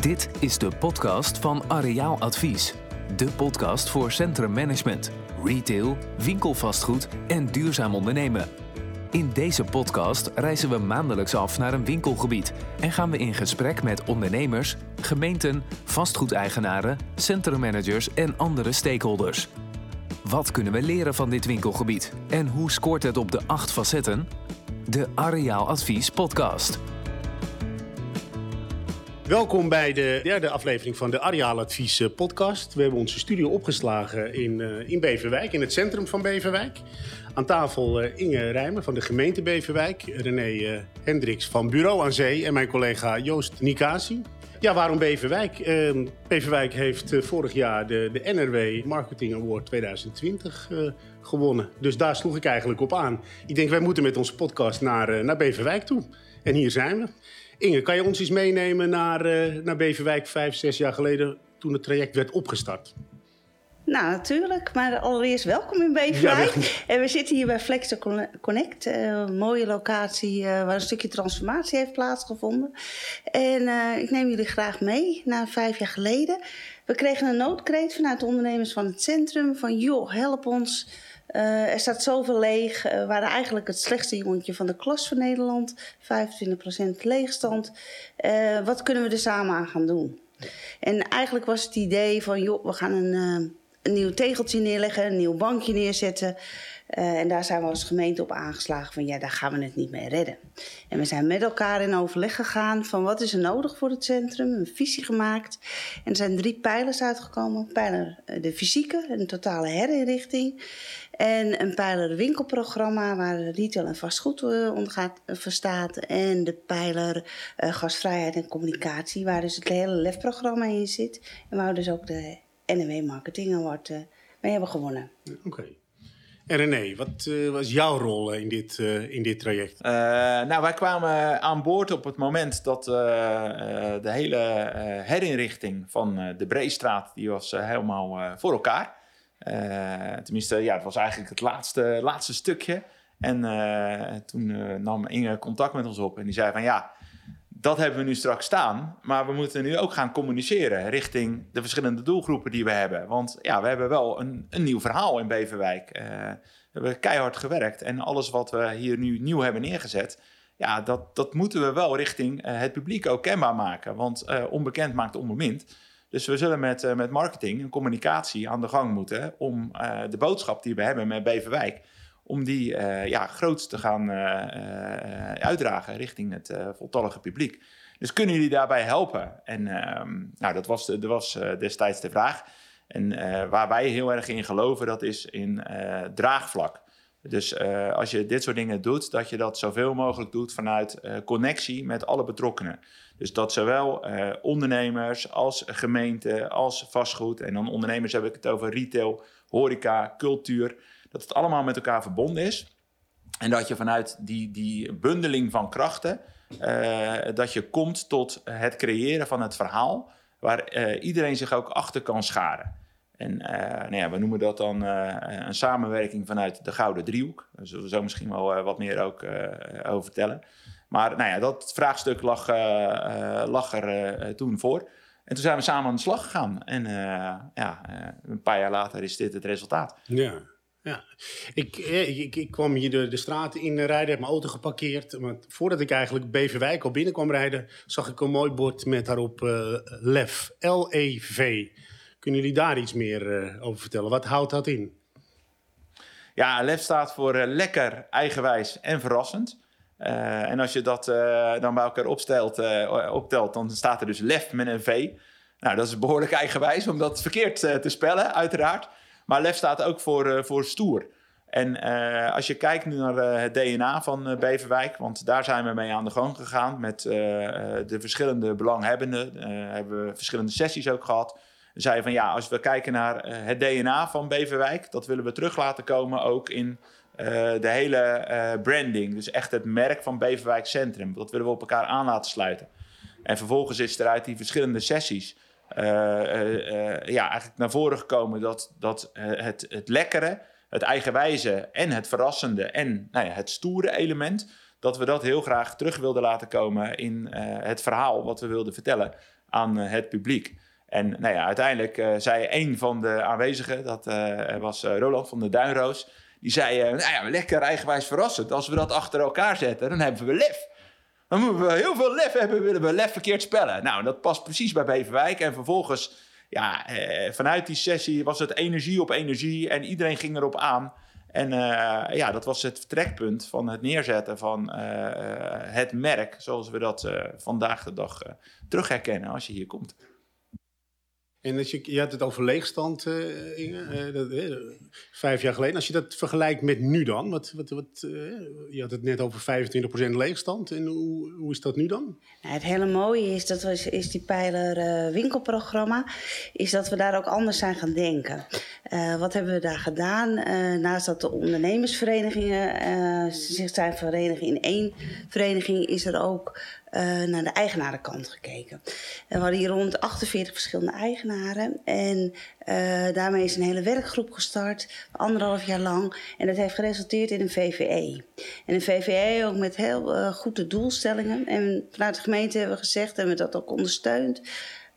Dit is de podcast van Areaal Advies. De podcast voor centrummanagement, retail, winkelvastgoed en duurzaam ondernemen. In deze podcast reizen we maandelijks af naar een winkelgebied en gaan we in gesprek met ondernemers, gemeenten, vastgoedeigenaren, centrummanagers en andere stakeholders. Wat kunnen we leren van dit winkelgebied en hoe scoort het op de acht facetten? De Areaal Advies podcast. Welkom bij de derde aflevering van de Areaal Advies eh, podcast. We hebben onze studio opgeslagen in, uh, in Beverwijk, in het centrum van Beverwijk. Aan tafel uh, Inge Rijmer van de gemeente Beverwijk, René Hendricks van Bureau aan Zee en mijn collega Joost Nikasi. Ja, waarom Beverwijk? Ehm, Beverwijk heeft vorig jaar de, de NRW Marketing Award 2020 gewonnen. Dus daar sloeg ik eigenlijk op aan. Ik denk, wij moeten met onze podcast naar, naar Beverwijk toe. En hier zijn we. Inge, kan je ons eens meenemen naar, uh, naar Beverwijk vijf, zes jaar geleden toen het traject werd opgestart? Nou, natuurlijk. Maar allereerst welkom in Beverwijk. Ja, en we zitten hier bij Flexer Connect. Uh, een mooie locatie uh, waar een stukje transformatie heeft plaatsgevonden. En uh, ik neem jullie graag mee naar vijf jaar geleden. We kregen een noodkreet vanuit de ondernemers van het centrum. Van joh, help ons. Uh, er staat zoveel leeg. Uh, we waren eigenlijk het slechtste jongetje van de klas van Nederland. 25% leegstand. Uh, wat kunnen we er samen aan gaan doen? En eigenlijk was het idee van, joh, we gaan een, nieuw tegeltje neerleggen, een nieuw bankje neerzetten. En daar zijn we als gemeente op aangeslagen van ja, daar gaan we het niet mee redden. En we zijn met elkaar in overleg gegaan van wat is er nodig voor het centrum, een visie gemaakt. En er zijn drie pijlers uitgekomen. Pijler de fysieke, een totale herinrichting. En een pijler winkelprogramma waar retail en vastgoed uh, onder gaat, uh, verstaat. En de pijler uh, gastvrijheid en communicatie, waar dus het hele LEF-programma in zit. En waar we dus ook de NW Marketing Award mee hebben gewonnen. Oké. Okay. En René, wat was jouw rol in dit, in dit traject? nou, wij kwamen aan boord op het moment dat de hele herinrichting van de Breestraat, die was helemaal voor elkaar. Uh, tenminste, ja, het was eigenlijk het laatste, laatste stukje. En uh, toen uh, nam Inge contact met ons op en die zei van ja, dat hebben we nu straks staan. Maar we moeten nu ook gaan communiceren richting de verschillende doelgroepen die we hebben. Want ja, we hebben wel een, een nieuw verhaal in Beverwijk. we hebben keihard gewerkt en alles wat we hier nu nieuw hebben neergezet... Ja, dat, dat moeten we wel richting het publiek ook kenbaar maken. Want onbekend maakt onbemind. Dus we zullen met, uh, met marketing en communicatie aan de gang moeten om uh, de boodschap die we hebben met Beverwijk, om die uh, ja, groot te gaan uitdragen richting het voltallige publiek. Dus kunnen jullie daarbij helpen? En ehm, nou, dat was, de, was destijds de vraag. En waar wij heel erg in geloven, dat is in draagvlak. Dus als je dit soort dingen doet, dat je dat zoveel mogelijk doet vanuit connectie met alle betrokkenen. Dus dat zowel uh, ondernemers als gemeenten, als vastgoed, en dan ondernemers heb ik het over retail, horeca, cultuur, dat het allemaal met elkaar verbonden is. En dat je vanuit die, die bundeling van krachten, dat je komt tot het creëren van het verhaal, waar iedereen zich ook achter kan scharen. En nou ja, we noemen dat dan een samenwerking vanuit de Gouden Driehoek. Daar zullen we zo misschien wel wat meer ook over vertellen. Maar nou ja, dat vraagstuk lag, uh, er uh, toen voor. En toen zijn we samen aan de slag gegaan. En ja, een paar jaar later is dit het resultaat. Ja, ja. Ik, ik, kwam hier de, de straat in rijden, heb mijn auto geparkeerd. Maar voordat ik eigenlijk Beverwijk al binnen kwam rijden, zag ik een mooi bord met daarop LEV. L-E-V. Kunnen jullie daar iets meer over vertellen? Wat houdt dat in? Ja, LEV staat voor lekker, eigenwijs en verrassend. Uh, en als je dat dan bij elkaar opstelt, optelt, dan staat er dus lef met een V. Nou, dat is behoorlijk eigenwijs om dat verkeerd te spellen, uiteraard. Maar lef staat ook voor, voor stoer. En als je kijkt nu naar het DNA van Beverwijk, want daar zijn we mee aan de gang gegaan met de verschillende belanghebbenden. hebben we verschillende sessies ook gehad. Zeiden van ja, als we kijken naar het DNA van Beverwijk, dat willen we terug laten komen ook in uh, de hele uh, branding, dus echt het merk van Beverwijk Centrum. Dat willen we op elkaar aan laten sluiten. En vervolgens is er uit die verschillende sessies ja, eigenlijk naar voren gekomen dat, dat het, het lekkere, het eigenwijze en het verrassende en nou ja, het stoere element, dat we dat heel graag terug wilden laten komen in het verhaal wat we wilden vertellen aan het publiek. En nou ja, uiteindelijk zei een van de aanwezigen, dat was Roland van de Duinroos, die zei, nou ja, lekker eigenwijs verrassend. Als we dat achter elkaar zetten, dan hebben we lef. Dan moeten we heel veel lef hebben, willen we lef verkeerd spellen. Nou, dat past precies bij Beverwijk. En vervolgens, ja, eh, vanuit die sessie was het energie op energie en iedereen ging erop aan. En ja, dat was het vertrekpunt van het neerzetten van het merk, zoals we dat vandaag de dag terug herkennen als je hier komt. En als je, je had het over leegstand, uh, Inge, uh, dat, uh, vijf jaar geleden. Als je dat vergelijkt met nu dan, wat, wat, wat, je had het net over 25% leegstand. En hoe, hoe is dat nu dan? Nou, het hele mooie is, dat was, is die pijler winkelprogramma, is dat we daar ook anders zijn gaan denken. wat hebben we daar gedaan? naast dat de ondernemersverenigingen zich zijn verenigen in één vereniging, is er ook naar de eigenarenkant gekeken. we hadden hier rond 48 verschillende eigenaren. En uh, daarmee is een hele werkgroep gestart, anderhalf jaar lang. En dat heeft geresulteerd in een VVE. En een VVE ook met heel uh, goede doelstellingen. En vanuit de gemeente hebben we gezegd, en we dat ook ondersteund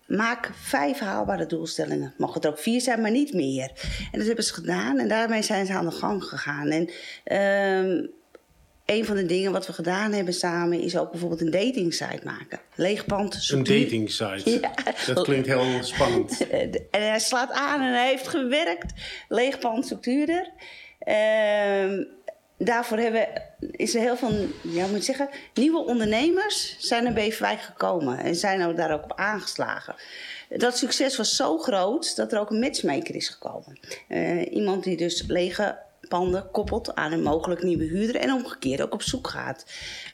maak vijf haalbare doelstellingen. Mag het ook vier zijn, maar niet meer. En dat hebben ze gedaan en daarmee zijn ze aan de gang gegaan. En uh, een van de dingen wat we gedaan hebben samen is ook bijvoorbeeld een dating site maken. Leegpand. Een dating site. Ja. Dat klinkt heel spannend. en hij slaat aan en hij heeft gewerkt. Leegpand structuurder. Uh, daarvoor hebben, is er heel veel, ja, moet ik zeggen, nieuwe ondernemers zijn naar Beverwijk gekomen en zijn daar ook op aangeslagen. Dat succes was zo groot dat er ook een matchmaker is gekomen. Uh, iemand die dus lege panden koppelt aan een mogelijk nieuwe huurder en omgekeerd ook op zoek gaat.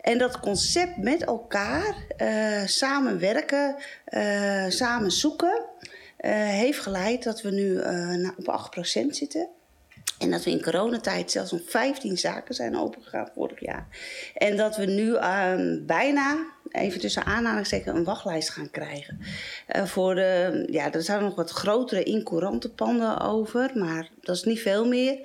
En dat concept met elkaar uh, samenwerken, uh, samen zoeken, uh, heeft geleid dat we nu nou, op 8% zitten. En dat we in coronatijd zelfs nog 15 zaken zijn opengegaan vorig jaar. En dat we nu uh, bijna, even tussen aanhalingstekens, een wachtlijst gaan krijgen. Uh, voor de, ja, er zijn nog wat grotere incourante panden over, maar dat is niet veel meer.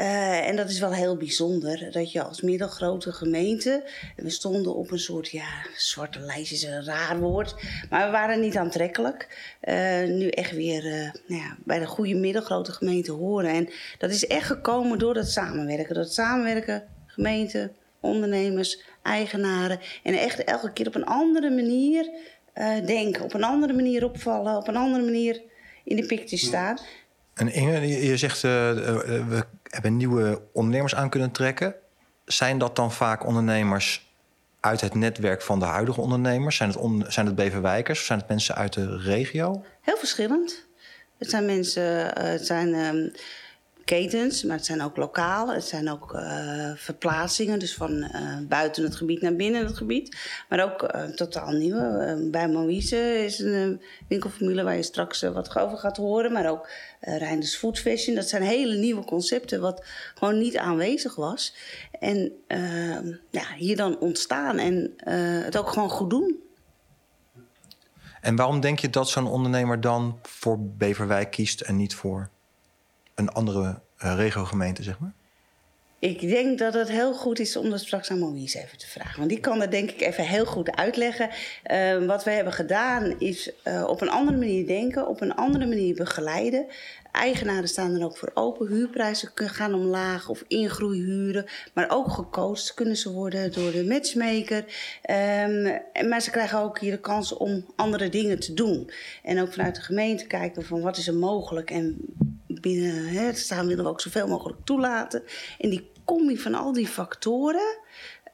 Uh, en dat is wel heel bijzonder, dat je als middelgrote gemeente... we stonden op een soort, ja, zwarte lijst is een raar woord... maar we waren niet aantrekkelijk. Uh, nu echt weer nou ja, bij de goede middelgrote gemeente horen. En dat is echt gekomen door dat samenwerken. Dat samenwerken, gemeente, ondernemers, eigenaren. En echt elke keer op een andere manier uh, denken. Op een andere manier opvallen. Op een andere manier in de picture staan. En Inge, je zegt uh, we hebben nieuwe ondernemers aan kunnen trekken. Zijn dat dan vaak ondernemers uit het netwerk van de huidige ondernemers? Zijn het, on zijn het Beverwijkers of zijn het mensen uit de regio? Heel verschillend. Het zijn mensen, het zijn um, ketens, maar het zijn ook lokale. Het zijn ook uh, verplaatsingen, dus van uh, buiten het gebied naar binnen het gebied. Maar ook uh, totaal nieuwe. bij Moïse is een winkelformule waar je straks wat over gaat horen. Maar ook Reinders Food Fashion. Dat zijn hele nieuwe concepten wat gewoon niet aanwezig was. En ehm, ja, hier dan ontstaan en het ook gewoon goed doen. En waarom denk je dat zo'n ondernemer dan voor Beverwijk kiest en niet voor een andere uh, regiogemeente, zeg maar? Ik denk dat het heel goed is om dat straks aan Maurice even te vragen. Want die kan dat denk ik even heel goed uitleggen. Uh, wat we hebben gedaan is uh, op een andere manier denken, op een andere manier begeleiden. Eigenaren staan er ook voor open. Huurprijzen gaan omlaag of ingroeihuren. Maar ook gecoacht kunnen ze worden door de matchmaker. Um, maar ze krijgen ook hier de kans om andere dingen te doen. En ook vanuit de gemeente kijken van wat is er mogelijk. En binnen het staan willen we ook zoveel mogelijk toelaten. En die combi van al die factoren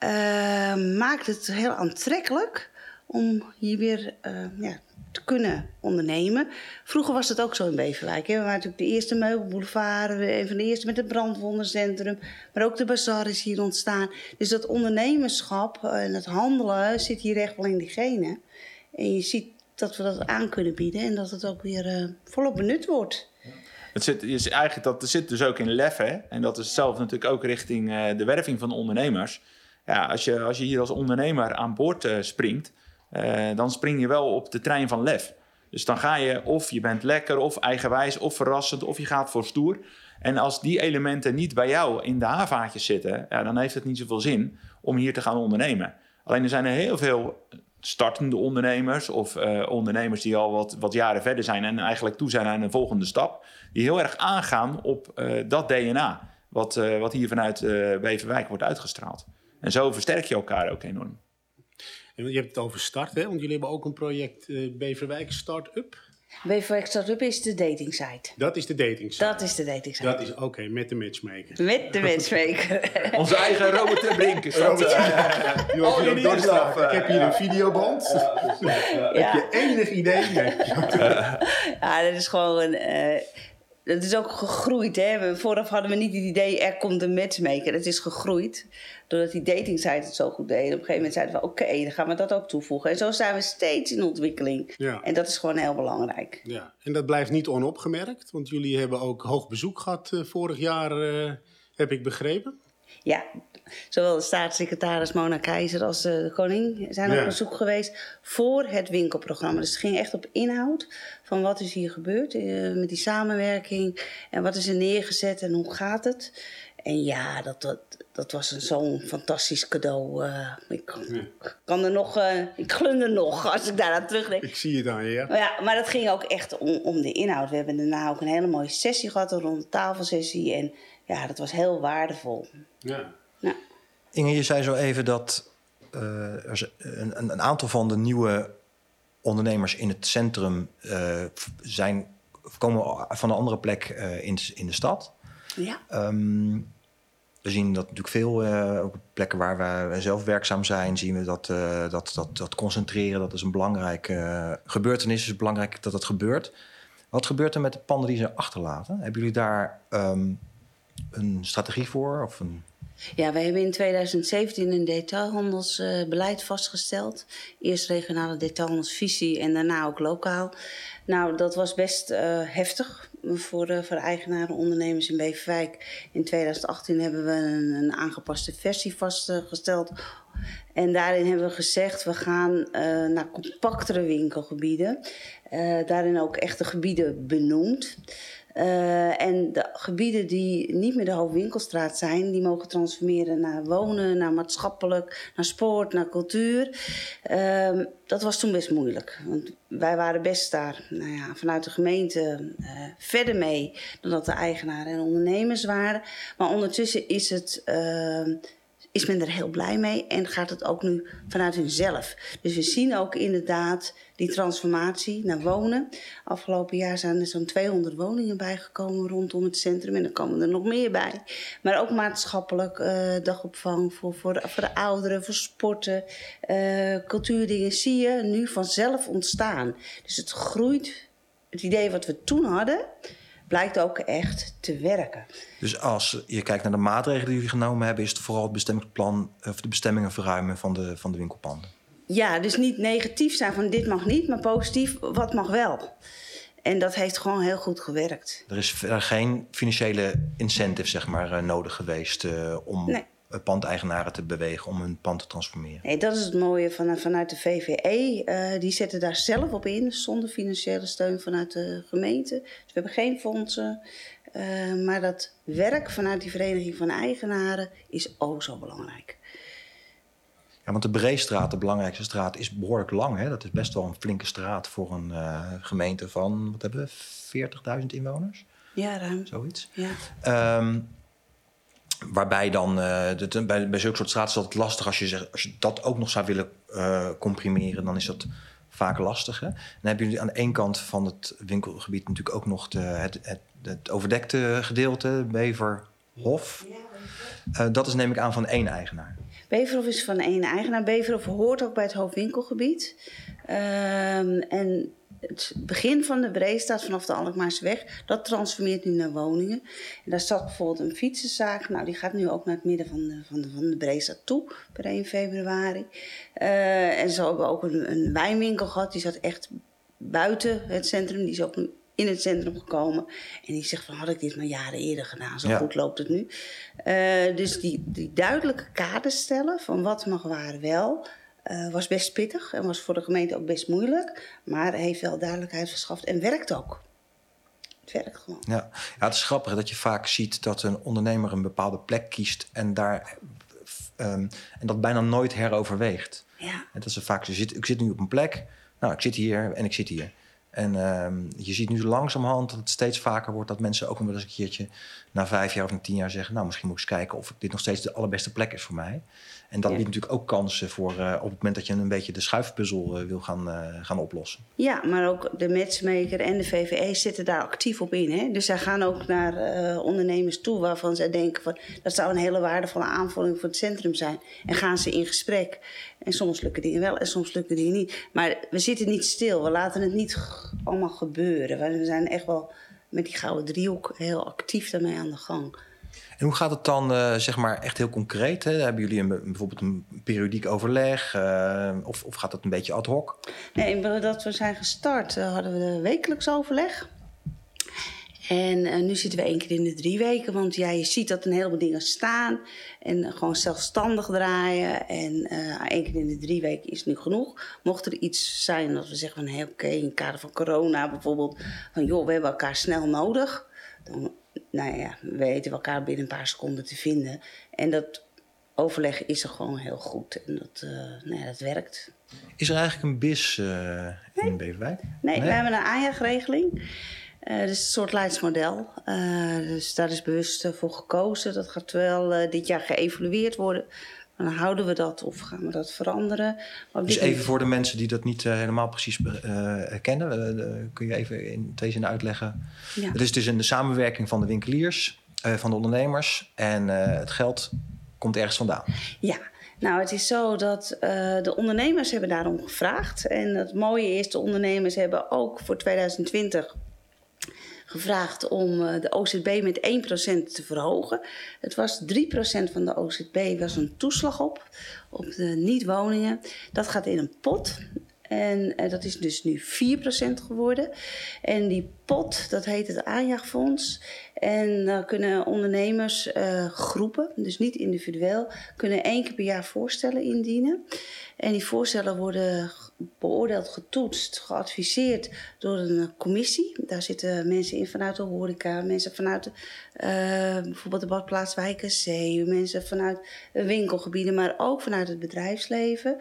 uh, maakt het heel aantrekkelijk om hier weer uh, ja, te kunnen ondernemen. Vroeger was het ook zo in Beverwijk. Hè. We waren natuurlijk de eerste meubelboulevard, een van de eerste met het brandwondencentrum. Maar ook de bazaar is hier ontstaan. Dus dat ondernemerschap en het handelen zit hier echt wel in die genen. En je ziet dat we dat aan kunnen bieden en dat het ook weer volop benut wordt. Het zit, is eigenlijk dat, zit dus ook in lef. Hè? En dat is zelf natuurlijk ook richting uh, de werving van ondernemers. Ja, als, je, als je hier als ondernemer aan boord uh, springt, uh, dan spring je wel op de trein van lef. Dus dan ga je of je bent lekker, of eigenwijs, of verrassend, of je gaat voor stoer. En als die elementen niet bij jou in de haarvaatjes zitten, ja, dan heeft het niet zoveel zin om hier te gaan ondernemen. Alleen er zijn er heel veel startende ondernemers of uh, ondernemers die al wat, wat jaren verder zijn en eigenlijk toe zijn aan een volgende stap, die heel erg aangaan op uh, dat DNA, wat, uh, wat hier vanuit Beverwijk wordt uitgestraald. En zo versterk je elkaar ook enorm. En je hebt het over start, want jullie hebben ook een project Beverwijk Start-up. Startup is de dating site. Dat is de dating site. Dat is de dating site. Dat is oké, met de matchmaker. Met de matchmaker. Onze eigen Robert Brink. Robert, ja. Nu oh, je ook Ik heb hier een videoband. Ja, Heb je enig idee? Nee. ja, dat is gewoon... Uh, dat is ook gegroeid. Hè? Vooraf hadden we niet het idee, er komt een matchmaker. Het is gegroeid. Doordat die datingsite het zo goed deed. Op een gegeven moment zeiden we, oké, dan gaan we dat ook toevoegen. En zo zijn we steeds in ontwikkeling. Ja. En dat is gewoon heel belangrijk. Ja, en dat blijft niet onopgemerkt. Want jullie hebben ook hoog bezoek gehad uh, vorig jaar, uh, heb ik begrepen. Ja, zowel de staatssecretaris Mona Keizer als de koning zijn op bezoek geweest voor het winkelprogramma. Dus het ging echt op inhoud van wat is hier gebeurd uh, met die samenwerking en wat is er neergezet en hoe gaat het. En ja, dat, dat, dat was zo'n fantastisch cadeau. Uh, ik kan, kan, er nog, uh, ik glunde nog als ik daar aan terugdenk. Ik zie je, ja. Maar, ja, maar dat ging ook echt om, om de inhoud. We hebben daarna ook een hele mooie sessie gehad, een ronde tafelsessie. En ja, dat was heel waardevol. Ja. ja. Inge, je zei zo even dat uh, er een, een, aantal van de nieuwe ondernemers in het centrum zijn, komen van een andere plek in, in de stad. Ja. Um, we zien dat natuurlijk veel uh, op plekken waar we zelf werkzaam zijn, zien we dat, uh, dat, dat, dat concentreren, dat is een belangrijke uh, gebeurtenis. Het is belangrijk dat dat gebeurt. Wat gebeurt er met de panden die ze achterlaten? Hebben jullie daar um, een strategie voor? Of een... Ja, we hebben in 2017 een detailhandelsbeleid vastgesteld. Eerst regionale detailhandelsvisie en daarna ook lokaal. Nou, dat was best heftig voor, de, voor eigenaren ondernemers in Beverwijk. In 2018 hebben we een, een aangepaste versie vastgesteld. En daarin hebben we gezegd, we gaan uh, naar compactere winkelgebieden. Uh, daarin ook echte gebieden benoemd. Uh, en de gebieden die niet meer de hoofdwinkelstraat zijn, die mogen transformeren naar wonen, naar maatschappelijk, naar sport, naar cultuur. Uh, dat was toen best moeilijk. Want wij waren best daar nou ja, vanuit de gemeente uh, verder mee dan dat de eigenaren en ondernemers waren. Maar ondertussen is het ehm, is men er heel blij mee en gaat het ook nu vanuit hunzelf. Dus we zien ook inderdaad die transformatie naar wonen. Afgelopen jaar zijn er zo'n 200 woningen bijgekomen rondom het centrum en er komen er nog meer bij. Maar ook maatschappelijk uh, dagopvang voor, voor, de, voor de ouderen, voor sporten, uh, cultuurdingen zie je nu vanzelf ontstaan. Dus het groeit. Het idee wat we toen hadden, blijkt ook echt te werken. Dus als je kijkt naar de maatregelen die jullie genomen hebben, is het vooral het bestemmingsplan of de bestemmingen verruimen van de, van de winkelpanden? Ja, dus niet negatief zijn van dit mag niet, maar positief wat mag wel. En dat heeft gewoon heel goed gewerkt. Er is geen financiële incentive zeg maar, eh, nodig geweest uh, om nee. Pandeigenaren te bewegen om hun pand te transformeren. Nee, dat is het mooie van, vanuit de VVE. Uh, die zetten daar zelf op in, zonder financiële steun vanuit de gemeente. Dus we hebben geen fondsen. Uh, maar dat werk vanuit die vereniging van eigenaren is ook zo belangrijk. Ja, want de Breestraat, de belangrijkste straat, is behoorlijk lang. Hè? Dat is best wel een flinke straat voor een uh, gemeente van, wat hebben we, 40.000 inwoners? Ja, ruim. Zoiets. Ja. Um, waarbij dan, de, bij, zulke soort straten is het lastig als je, als je dat ook nog zou willen uh, comprimeren, dan is dat vaak lastig. Dan hebben jullie aan de ene kant van het winkelgebied natuurlijk ook nog het, het, het overdekte gedeelte, Beverhof. Uh, dat is neem ik aan van één eigenaar. Beverhof is van één eigenaar. Beverhof hoort ook bij het hoofdwinkelgebied. Um, en het begin van de Breestraat vanaf de Alkmaarsweg, dat transformeert nu naar woningen. En daar zat bijvoorbeeld een fietsenzaak. Nou, die gaat nu ook naar het midden van de, van de, van de Breestraat toe, per 1 februari. Uh, en zo hebben we ook een, een wijnwinkel gehad. Die zat echt buiten het centrum. Die is ook nu in het centrum gekomen. En die zegt van, had ik dit maar jaren eerder gedaan. Zo ja. goed loopt het nu. Uh, dus die, die duidelijke kaders stellen van wat mag waar wel... Uh, was best pittig en was voor de gemeente ook best moeilijk. Maar heeft wel duidelijkheid verschaft en werkt ook. Het werkt gewoon. Ja. ja, het is grappig dat je vaak ziet dat een ondernemer een bepaalde plek kiest en daar Ehm, en dat bijna nooit heroverweegt. Ja. En dat is vaak, je zit, ik zit nu op een plek, nou, ik zit hier en ik zit hier. En ehm, je ziet nu langzamerhand dat het steeds vaker wordt dat mensen ook wel eens een keertje na vijf jaar of na tien jaar zeggen: Nou, misschien moet ik eens kijken of dit nog steeds de allerbeste plek is voor mij. En dat Ja. biedt natuurlijk ook kansen voor eh, op het moment dat je een beetje de schuifpuzzel eh, wil gaan, eh, gaan oplossen. Ja, maar ook de matchmaker en de VVE zitten daar actief op in. Hè? Dus zij gaan ook naar ondernemers toe waarvan zij denken van dat zou een hele waardevolle aanvulling voor het centrum zijn. En gaan ze in gesprek. En soms lukken dingen wel en soms lukken dingen niet. Maar we zitten niet stil. We laten het niet allemaal gebeuren. We zijn echt wel met die gouden driehoek heel actief daarmee aan de gang. En hoe gaat het dan, eh, zeg maar, echt heel concreet? Hè? Hebben jullie een, bijvoorbeeld een periodiek overleg? eh, of, of gaat het een beetje ad hoc? Nee, dat we zijn gestart eh, hadden we wekelijks overleg. En eh, nu zitten we één keer in de drie weken. Want ja, je ziet dat een heleboel dingen staan. En eh, gewoon zelfstandig draaien. En eh één keer in de drie weken is nu genoeg. Mocht er iets zijn dat we zeggen van... Hey, oké, in het kader van corona bijvoorbeeld... van joh, we hebben elkaar snel nodig. Dan, nou ja, we weten elkaar binnen een paar seconden te vinden. En dat overleg is er gewoon heel goed. En dat, nou ja, dat werkt. Is er eigenlijk een BIS in Beverwijk? Nee, we hebben een aanjaagregeling. Dat is een soort leidsmodel. Eh, dus daar is bewust eh, voor gekozen. Dat gaat wel dit jaar geëvalueerd worden. Dan houden we dat of gaan we dat veranderen. Maar Dus even voor de mensen die dat niet helemaal precies kennen, kun je even in twee zinnen uitleggen? Ja. Het is dus een samenwerking van de winkeliers, van de ondernemers en het geld komt ergens vandaan. Ja, nou het is zo dat de ondernemers hebben daarom gevraagd. En het mooie is, de ondernemers hebben ook voor 2020 gevraagd om eh, de OZB met 1% te verhogen. Het was 3% van de OZB was een toeslag op, op de niet-woningen. Dat gaat in een pot. En eh, dat is dus nu 4% geworden. En die pot, dat heet het aanjaagfonds. En dan kunnen ondernemers, eh, groepen, dus niet individueel, kunnen één keer per jaar voorstellen indienen. En die voorstellen worden beoordeeld, getoetst, geadviseerd door een eh, commissie. Daar zitten mensen in vanuit de horeca, mensen vanuit de, eh, bijvoorbeeld de badplaats Wijkenzee, mensen vanuit de winkelgebieden, maar ook vanuit het bedrijfsleven.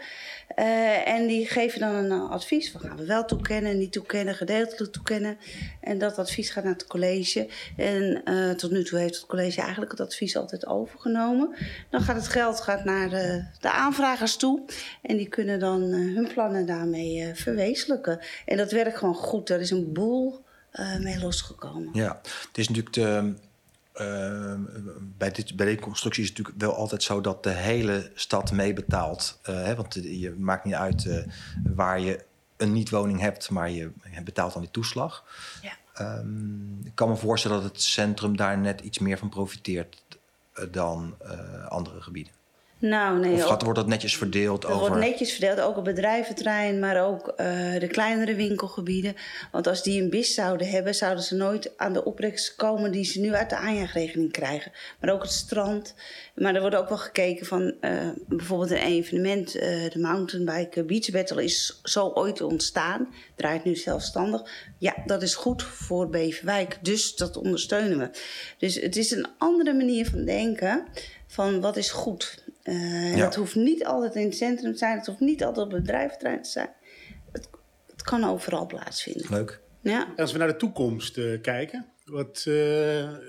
Eh, en die geven dan een advies. We gaan we wel toekennen, niet toekennen, gedeeltelijk toekennen. En dat advies gaat naar het college. En tot nu toe heeft het college eigenlijk het advies altijd overgenomen. Dan gaat het geld gaat naar de, aanvragers toe. En die kunnen dan hun plannen daarmee eh, verwezenlijken. En dat werkt gewoon goed. Er is een boel eh, mee losgekomen. Ja, het is natuurlijk de, eh, bij, dit, bij deze constructie is het natuurlijk wel altijd zo dat de hele stad meebetaalt. Hè, want je maakt niet uit waar je een niet-woning hebt, maar je, betaalt dan die toeslag. Ja. Ehm, ik kan me voorstellen dat het centrum daar net iets meer van profiteert dan andere gebieden. Nou, nee, Of gaat, wordt dat netjes verdeeld Het over... wordt netjes verdeeld, ook op bedrijventerrein, maar ook eh, de kleinere winkelgebieden. Want als die een BIS zouden hebben, zouden ze nooit aan de opbrengst komen die ze nu uit de aanjaagregeling krijgen. Maar ook het strand. Maar er wordt ook wel gekeken van eh, bijvoorbeeld een evenement, eh, de mountainbike beach battle is zo ooit ontstaan, draait nu zelfstandig. Ja, dat is goed voor Beverwijk, dus dat ondersteunen we. Dus het is een andere manier van denken van wat is goed. Eh, Ja. Dat hoeft niet altijd in het centrum te zijn. Het hoeft niet altijd op het bedrijventerrein te zijn. Het, het kan overal plaatsvinden. Leuk. Ja. Als we naar de toekomst eh, kijken, wat, eh,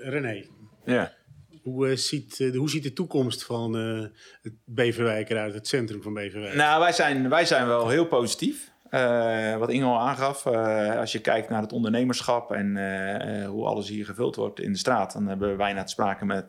René, Ja. hoe, ziet, de- hoe ziet de toekomst van eh, het Beverwijk eruit, het centrum van Beverwijk? Nou, wij zijn, wij zijn wel heel positief. Eh, wat Inge al aangaf, eh, als je kijkt naar het ondernemerschap en eh, hoe alles hier gevuld wordt in de straat, dan hebben we bijna te, sprake met,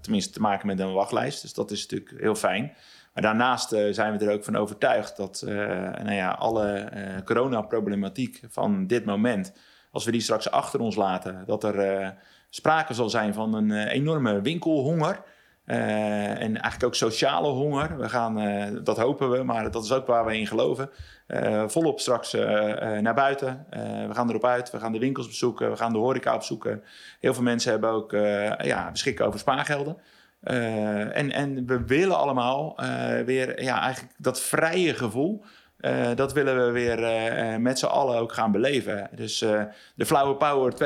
tenminste te maken met een wachtlijst. Dus dat is natuurlijk heel fijn. Maar daarnaast zijn we er ook van overtuigd dat nou ja, alle coronaproblematiek van dit moment, als we die straks achter ons laten, dat er sprake zal zijn van een enorme winkelhonger. En eigenlijk ook sociale honger. We gaan, dat hopen we, maar dat is ook waar we in geloven. Eh, volop straks eh, eh, naar buiten. We gaan erop uit. We gaan de winkels bezoeken. We gaan de horeca opzoeken. Heel veel mensen hebben ook ja, beschikken over spaargelden. En, en we willen allemaal weer ja, eigenlijk dat vrije gevoel Uh, dat willen we weer uh, met z'n allen ook gaan beleven. Dus uh, de Flower Power 2.0,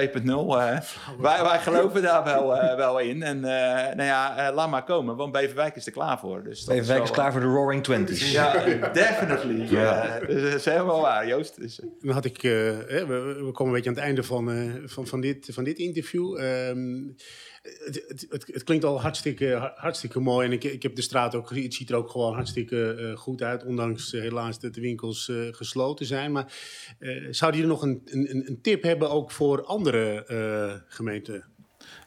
wij, wij geloven daar wel, wel in. En nou ja, laat maar komen, want Beverwijk is er klaar voor. Dus Beverwijk is, is klaar voor de Roaring Twenties. Ja, definitely. Ja. dus dat is helemaal waar, Joost. Dus, Dan had ik, we, we, komen een beetje aan het einde van, van, van, dit, van dit interview. Um, het, het, het, klinkt al hartstikke, hartstikke mooi. En ik, ik heb de straat ook gezien. Het ziet er ook gewoon hartstikke uh, goed uit. Ondanks uh, helaas dat de winkels uh, gesloten zijn. Maar zou je er nog een, een, een, tip hebben ook voor andere gemeenten?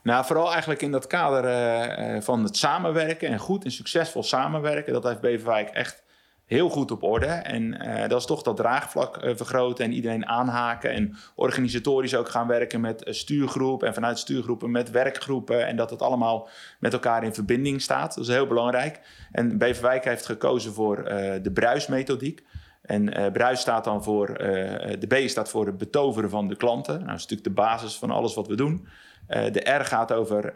Nou, vooral eigenlijk in dat kader van het samenwerken. En goed en succesvol samenwerken. Dat heeft Beverwijk echt heel goed op orde. En uh, dat is toch dat draagvlak uh, vergroten en iedereen aanhaken. En organisatorisch ook gaan werken met stuurgroep. En vanuit stuurgroepen met werkgroepen. En dat het allemaal met elkaar in verbinding staat. Dat is heel belangrijk. En Beverwijk heeft gekozen voor uh, de bruismethodiek. En bruis staat dan voor, de B staat voor het betoveren van de klanten. Nou, dat is natuurlijk de basis van alles wat we doen. de R gaat over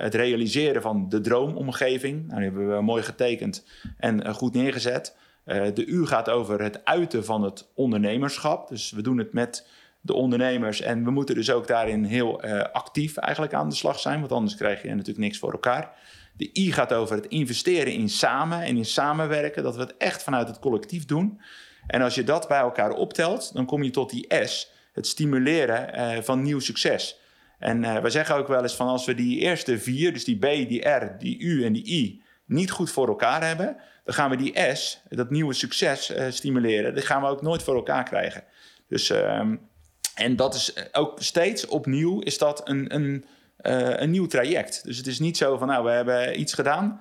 het realiseren van de droomomgeving. Nou, die hebben we mooi getekend en goed neergezet. Uh, de U gaat over het uiten van het ondernemerschap. Dus we doen het met de ondernemers en we moeten dus ook daarin heel uh, actief eigenlijk aan de slag zijn, want anders krijg je natuurlijk niks voor elkaar. De I gaat over het investeren in samen en in samenwerken, dat we het echt vanuit het collectief doen. En als je dat bij elkaar optelt, dan kom je tot die S, het stimuleren uh, van nieuw succes. En uh, we zeggen ook wel eens van als we die eerste vier, dus die B, die R, die U en die I, niet goed voor elkaar hebben, dan gaan we die S, dat nieuwe succes, uh, stimuleren. Dat gaan we ook nooit voor elkaar krijgen. Dus, um, en dat is ook steeds opnieuw is dat een, een, uh, een nieuw traject. Dus het is niet zo van, nou, we hebben iets gedaan,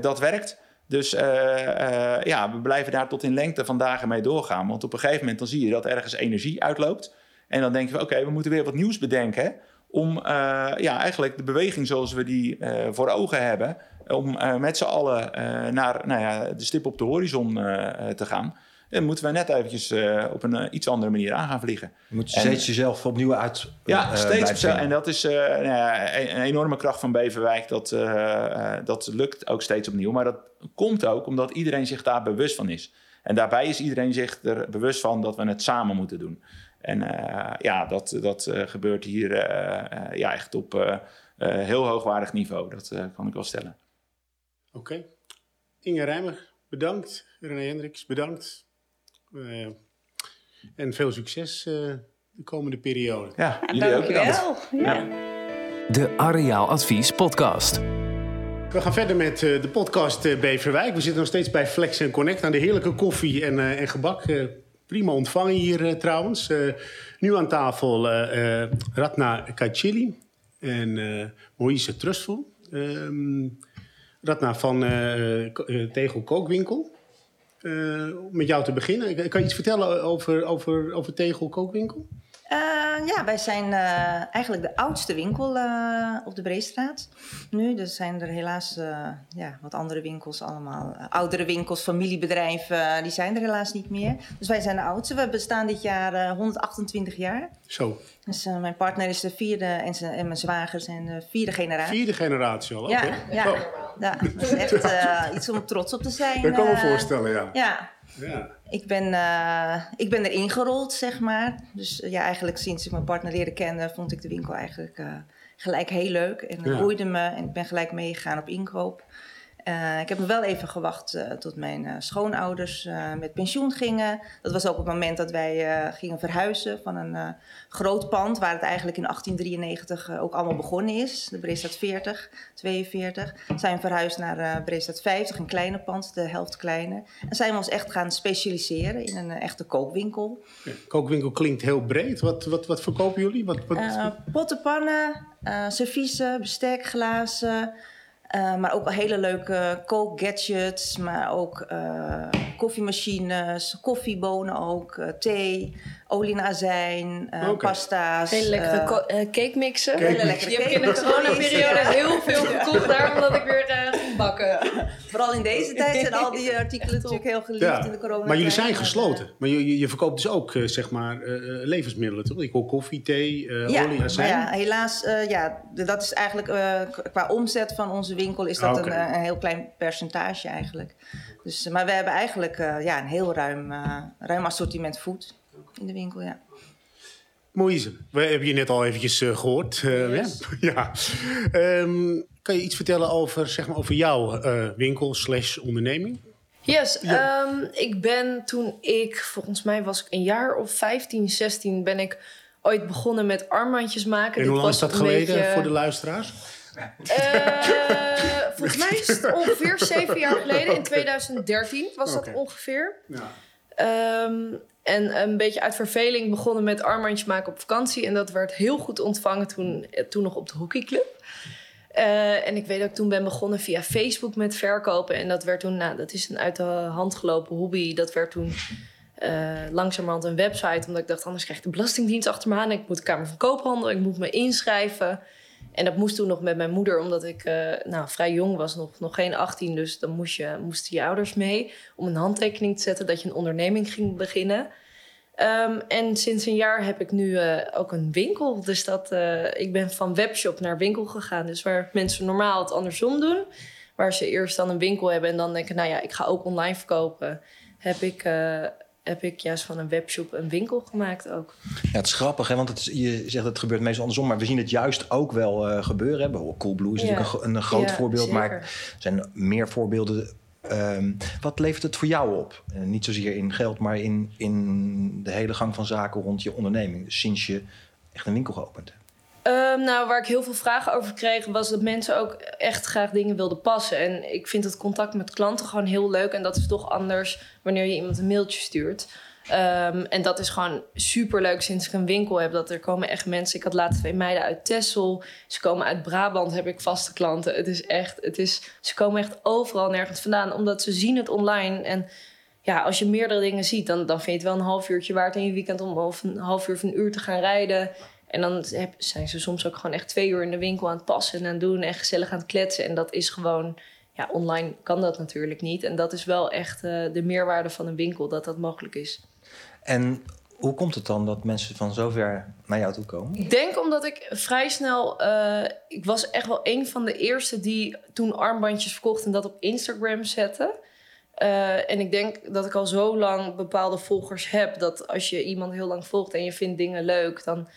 dat werkt. Dus ja, we blijven daar tot in lengte van dagen mee doorgaan. Want op een gegeven moment dan zie je dat ergens energie uitloopt. En dan denken we, oké, we moeten weer wat nieuws bedenken om ja, eigenlijk de beweging zoals we die voor ogen hebben, om uh, met z'n allen uh, naar nou ja, de stip op de horizon uh, te gaan. Dan moeten we net eventjes op een iets andere manier aan gaan vliegen. Je moet steeds jezelf opnieuw uit. Ja, steeds En dat is nou ja, een, een, enorme kracht van Beverwijk. Dat, dat lukt ook steeds opnieuw. Maar dat komt ook omdat iedereen zich daar bewust van is. En daarbij is iedereen zich er bewust van dat we het samen moeten doen. En ja, dat, dat gebeurt hier ja, echt op heel hoogwaardig niveau. Dat kan ik wel stellen. Oké. Okay. Inge Rijmer, bedankt. René Hendricks, bedankt. Uh, en veel succes uh, de komende periode. Ja, jullie ook bedankt. Ja. De Areaal Advies podcast. We gaan verder met uh, de podcast Beverwijk. We zitten nog steeds bij Flex Connect aan de heerlijke koffie en, en gebak. prima ontvangen hier trouwens. nu aan tafel Ratna Kachili en Moïse Trustful. Ehm, Ratna van uh, Tegel Kookwinkel. Uh, met jou te beginnen. Kan je iets vertellen over, over, over Tegel Kookwinkel? Uh, ja, wij zijn uh, eigenlijk de oudste winkel uh, op de Breestraat. Nu, dus zijn er helaas ja, wat andere winkels allemaal. oudere winkels, familiebedrijven, die zijn er helaas niet meer. Dus wij zijn de oudste. We bestaan dit jaar 128 jaar. Zo. Dus mijn partner is de vierde en, zijn, en mijn zwager zijn de vierde generatie. Vierde generatie al, oké. Ja, ja, oh. ja, dat is echt iets om trots op te zijn. Dat kan me voorstellen, ja. Ja. Ja. Ik, ben, uh, ik ben erin gerold, zeg maar. Dus ja, eigenlijk sinds ik mijn partner leerde kennen, vond ik de winkel eigenlijk uh, gelijk heel leuk. En het ja. boeide me en ik ben gelijk meegegaan op inkoop. Uh, ik heb me wel even gewacht uh, tot mijn uh, schoonouders met pensioen gingen. Dat was ook het moment dat wij gingen verhuizen van een groot pand... waar het eigenlijk in 1893 ook allemaal begonnen is. De Breestad 40, 42. Zijn verhuisd naar Breestad 50, een kleine pand, de helft kleine. En zijn we ons echt gaan specialiseren in een echte kookwinkel. Kookwinkel klinkt heel breed. Wat, wat, wat verkopen jullie? Wat, wat... potten, pannen, serviezen, bestek, glazen... Uh, maar ook hele leuke kookgadgets, maar ook uh, koffiemachines, koffiebonen ook, uh, thee, olie en azijn, okay. pasta's. Hele lekkere cake mixen. Hele lekkere Die heb ik in de coronaperiode heel veel gekocht daar, omdat ik weer bakken. Vooral in deze tijd zijn al die artikelen natuurlijk heel geliefd in de corona. Maar jullie zijn gesloten. Maar je, je verkoopt dus ook zeg maar levensmiddelen, toch? Ik hoor koffie, thee, ja, olie, azijn. Ja, helaas, ja, dat is eigenlijk qua omzet van onze winkel is dat een, een, heel klein percentage eigenlijk. Dus, maar we hebben eigenlijk ja, een heel ruim, ruim assortiment food in de winkel, ja. Moïse, we hebben je net al eventjes uh, gehoord. Uh, ja. Um, kan je iets vertellen over, zeg maar, over jouw uh, winkel slash onderneming? Yes, ja. um, ik ben toen ik, volgens mij was ik een jaar of 15, 16, ben ik ooit begonnen met armbandjes maken. En hoe lang is dat geleden beetje... voor de luisteraars? volgens mij is het ongeveer zeven jaar geleden. In 2013 was okay. dat ongeveer. Ja. Um, en een beetje uit verveling begonnen met armbandjes maken op vakantie. En dat werd heel goed ontvangen toen, toen nog op de hockeyclub. Uh, en ik weet dat ik toen ben begonnen via Facebook met verkopen. En dat werd toen, nou, dat is een uit de hand gelopen hobby. Dat werd toen uh, langzamerhand een website. Omdat ik dacht, anders krijg ik de Belastingdienst achter me aan. Ik moet de Kamer van Koophandel, ik moet me inschrijven. En dat moest toen nog met mijn moeder, omdat ik uh, nou, vrij jong was, nog, nog geen 18. Dus dan moest je, moesten je ouders mee om een handtekening te zetten dat je een onderneming ging beginnen. Um, en sinds een jaar heb ik nu uh, ook een winkel. Dus dat, uh, ik ben van webshop naar winkel gegaan. Dus waar mensen normaal het andersom doen. Waar ze eerst dan een winkel hebben en dan denken, nou ja, ik ga ook online verkopen. Heb ik, uh, heb ik juist van een webshop een winkel gemaakt ook. Ja, het is grappig, hè? want het is, je zegt dat het gebeurt meestal andersom. Maar we zien het juist ook wel gebeuren. Hè? Coolblue is ja. natuurlijk een, een groot ja, voorbeeld. Zeker. Maar er zijn meer voorbeelden Um, wat levert het voor jou op? Uh, niet zozeer in geld, maar in, in de hele gang van zaken rond je onderneming. Dus sinds je echt een winkel geopend hebt. Um, nou, waar ik heel veel vragen over kreeg, was dat mensen ook echt graag dingen wilden passen. En ik vind het contact met klanten gewoon heel leuk. En dat is toch anders wanneer je iemand een mailtje stuurt. Um, en dat is gewoon super leuk sinds ik een winkel heb. Dat er komen echt mensen. Ik had laatst twee meiden uit Tessel. Ze komen uit Brabant, heb ik vaste klanten. Het is echt, het is, ze komen echt overal nergens vandaan, omdat ze zien het online. En ja, als je meerdere dingen ziet, dan, dan vind je het wel een half uurtje waard in je weekend om of een half uur of een uur te gaan rijden. En dan zijn ze soms ook gewoon echt twee uur in de winkel aan het passen en aan doen en gezellig aan het kletsen. En dat is gewoon, ja, online kan dat natuurlijk niet. En dat is wel echt uh, de meerwaarde van een winkel, dat dat mogelijk is. En hoe komt het dan dat mensen van zover naar jou toe komen? Ik denk omdat ik vrij snel... Uh, ik was echt wel een van de eerste die toen armbandjes verkocht... en dat op Instagram zette. Uh, en ik denk dat ik al zo lang bepaalde volgers heb... dat als je iemand heel lang volgt en je vindt dingen leuk... dan,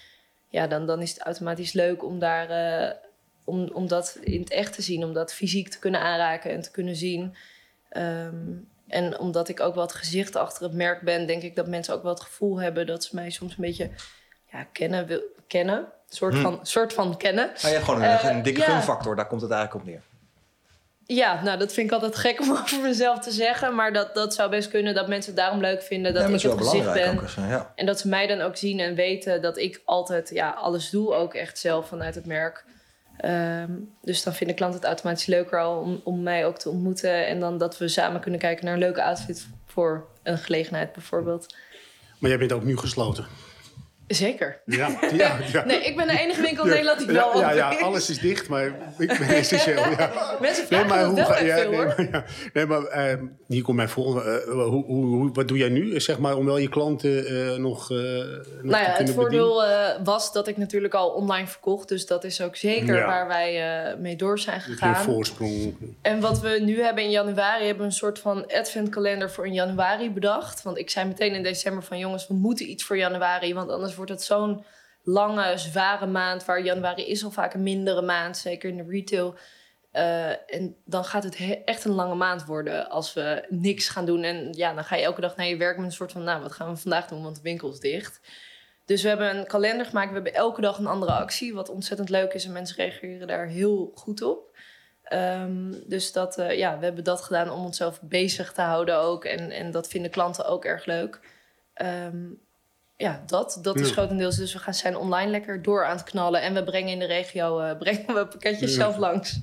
ja, dan, dan is het automatisch leuk om, daar, uh, om, om dat in het echt te zien. Om dat fysiek te kunnen aanraken en te kunnen zien... Um, en omdat ik ook het gezicht achter het merk ben, denk ik dat mensen ook wel het gevoel hebben dat ze mij soms een beetje ja, kennen. Wil, kennen. Een soort, hm. van, soort van kennen. Nou ja, gewoon een, een dikke ja. gunfactor, daar komt het eigenlijk op neer. Ja, nou dat vind ik altijd gek om over mezelf te zeggen. Maar dat, dat zou best kunnen dat mensen het daarom leuk vinden dat ja, ik het gezicht ben. Ja. En dat ze mij dan ook zien en weten dat ik altijd ja, alles doe, ook echt zelf vanuit het merk. Um, dus dan vinden klanten het automatisch leuker al om, om mij ook te ontmoeten. En dan dat we samen kunnen kijken naar een leuke outfit voor een gelegenheid bijvoorbeeld. Maar jij bent ook nu gesloten. Zeker. Ja, ja, ja. Nee, ik ben de enige winkel in Nederland die wel ja, ja, ja, alles is dicht, maar ik ben essentieel. Ja. Mensen vragen nee, maar hoe, wel veel, nee, maar, nee, maar uh, hier komt mijn volgende. Uh, hoe, hoe, wat doe jij nu, zeg maar, om wel je klanten uh, nog, nog nou ja, Het voordeel was dat ik natuurlijk al online verkocht. Dus dat is ook zeker waar wij mee door zijn gegaan. Een voorsprong. En wat we nu hebben in januari, hebben we een soort van adventkalender voor in januari bedacht. Want ik zei meteen in december van jongens, we moeten iets voor januari, want anders wordt het zo'n lange, zware maand. Waar januari is al vaak een mindere maand, zeker in de retail. Uh, en dan gaat het echt een lange maand worden als we niks gaan doen. En ja, dan ga je elke dag naar je werk met een soort van... nou, wat gaan we vandaag doen, want de winkel is dicht. Dus we hebben een kalender gemaakt. We hebben elke dag een andere actie, wat ontzettend leuk is. En mensen reageren daar heel goed op. Um, dus dat, uh, ja, we hebben dat gedaan om onszelf bezig te houden ook. En, en dat vinden klanten ook erg leuk. Um, ja, dat, dat is grotendeels. Dus we gaan zijn online lekker door aan het knallen. En we brengen in de regio uh, brengen we pakketjes ja. zelf langs.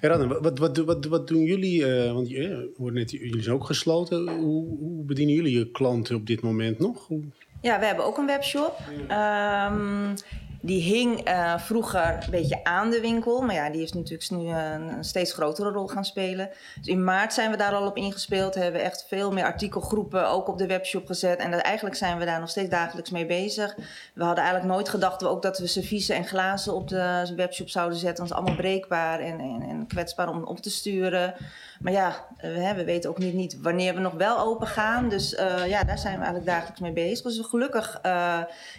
Ja. En wat, wat, wat, wat doen jullie? Uh, want je hoort net, jullie zijn ook gesloten. Hoe, hoe, bedienen jullie je klanten op dit moment nog? Hoe... Ja, we hebben ook een webshop. Um, die hing uh, vroeger een beetje aan de winkel. Maar ja, die is natuurlijk nu een, steeds grotere rol gaan spelen. Dus in maart zijn we daar al op ingespeeld. Hebben echt veel meer artikelgroepen ook op de webshop gezet. En eigenlijk zijn we daar nog steeds dagelijks mee bezig. We hadden eigenlijk nooit gedacht ook dat we serviezen en glazen op de webshop zouden zetten. Dat is allemaal breekbaar en, en, kwetsbaar om op te sturen. Maar ja, we, we weten ook niet, niet, wanneer we nog wel open gaan. Dus uh, ja, daar zijn we eigenlijk dagelijks mee bezig. Dus gelukkig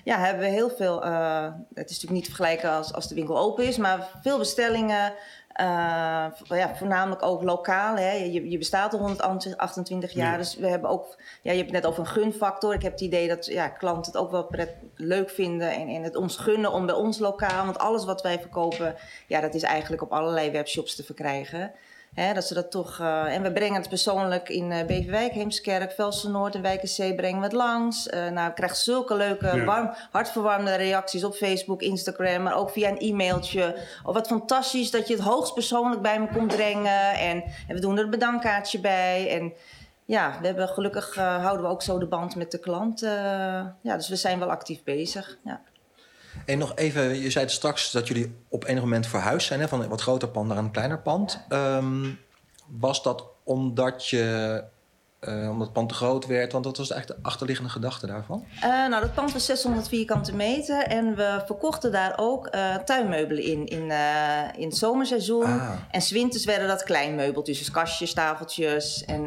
ja, hebben we heel veel. Het is natuurlijk niet te vergelijken als, als de winkel open is, maar veel bestellingen. ja, voornamelijk ook lokaal. Hè. Je, je bestaat al 128 jaar. Dus we hebben ook. Ja, je hebt het net over een gunfactor. Ik heb het idee dat ja, klanten het ook wel pret, leuk vinden. En, en het ons gunnen om bij ons lokaal. Want alles wat wij verkopen, ja, dat is eigenlijk op allerlei webshops te verkrijgen dat ze dat toch, uh, en we brengen het persoonlijk in uh, Beverwijk, Heemskerk, Velsen-Noord en Wijkenzee brengen we het langs. Uh, nou, ik krijg zulke leuke, warm, hartverwarmende reacties op Facebook, Instagram, maar ook via een e-mailtje. Oh, wat fantastisch dat je het hoogst persoonlijk bij me komt brengen. En, en we doen er een bedankkaartje bij. En ja, we hebben gelukkig houden we ook zo de band met de klant. ja, dus we zijn wel actief bezig. Ja. En nog even, je zei straks dat jullie op enig moment verhuisd zijn... Hè, van een wat groter pand naar een kleiner pand. Um, was dat omdat je uh, omdat het pand te groot werd? Want dat was eigenlijk de achterliggende gedachte daarvan. Uh, nou, dat pand was 600 vierkante meter. En we verkochten daar ook uh, tuinmeubelen in. In, in het zomerseizoen. Ah. En zwinters werden dat kleinmeubeltjes. Dus kastjes, tafeltjes. En,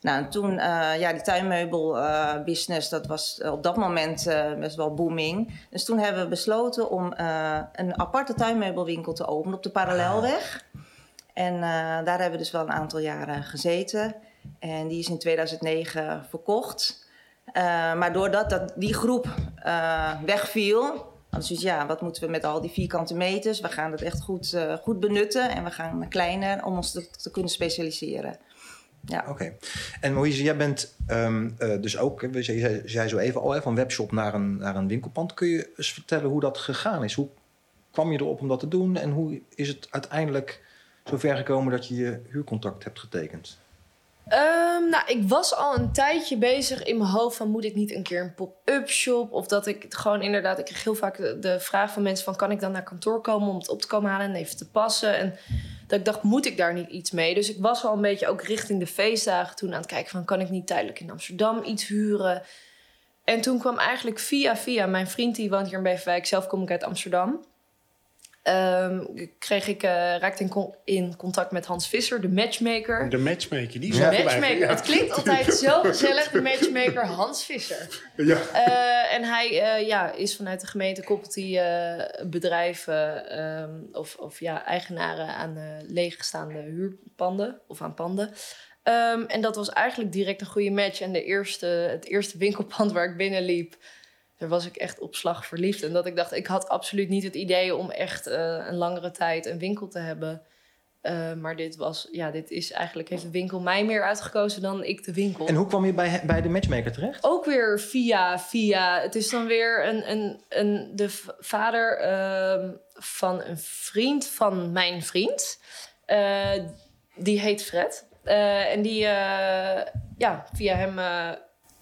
nou, en toen, ja, die tuinmeubelbusiness, dat was op dat moment best wel booming. Dus toen hebben we besloten om een aparte tuinmeubelwinkel te openen op de Parallelweg. Ah. En daar hebben we dus wel een aantal jaren gezeten. En die is in 2009 verkocht. Uh, maar doordat dat, die groep uh, wegviel, dus ja, wat moeten we met al die vierkante meters? We gaan het echt goed, uh, goed benutten en we gaan kleiner om ons te, kunnen specialiseren. Ja. Oké. En Moïse, jij bent um, dus ook, je zei, zei zo even al, hè, van webshop naar een, naar een winkelpand. Kun je eens vertellen hoe dat gegaan is? Hoe kwam je erop om dat te doen en hoe is het uiteindelijk zover gekomen dat je je huurcontract hebt getekend? Um, nou, ik was al een tijdje bezig in mijn hoofd van moet ik niet een keer een pop-up shop? Of dat ik gewoon inderdaad, ik kreeg heel vaak de, vraag van mensen van kan ik dan naar kantoor komen om het op te komen halen en even te passen? En dat ik dacht moet ik daar niet iets mee, dus ik was al een beetje ook richting de feestdagen toen aan het kijken van kan ik niet tijdelijk in Amsterdam iets huren? En toen kwam eigenlijk via via mijn vriend die woont hier in Beverwijk, zelf kom ik uit Amsterdam Um, kreeg ik, uh, raakte in, in, contact met Hans Visser, de matchmaker. De matchmaker, die is ja. matchmaker. Het klinkt altijd zo gezellig, de matchmaker Hans Visser. Ja. Uh, en hij uh, ja, is vanuit de gemeente koppelt hij bedrijven um, of, of ja, eigenaren aan leegstaande huurpanden of aan panden. Um, en dat was eigenlijk direct een goede match. En de eerste, het eerste winkelpand waar ik binnenliep daar was ik echt op slag verliefd. En dat ik dacht, ik had absoluut niet het idee om echt uh, een langere tijd een winkel te hebben. Uh, maar dit was, ja, dit is eigenlijk, heeft de winkel mij meer uitgekozen dan ik de winkel. En hoe kwam je bij, bij de matchmaker terecht? Ook weer via, via. Het is dan weer een, een, een, de vader uh, van een vriend van mijn vriend. Uh, die heet Fred. en die, ja, via hem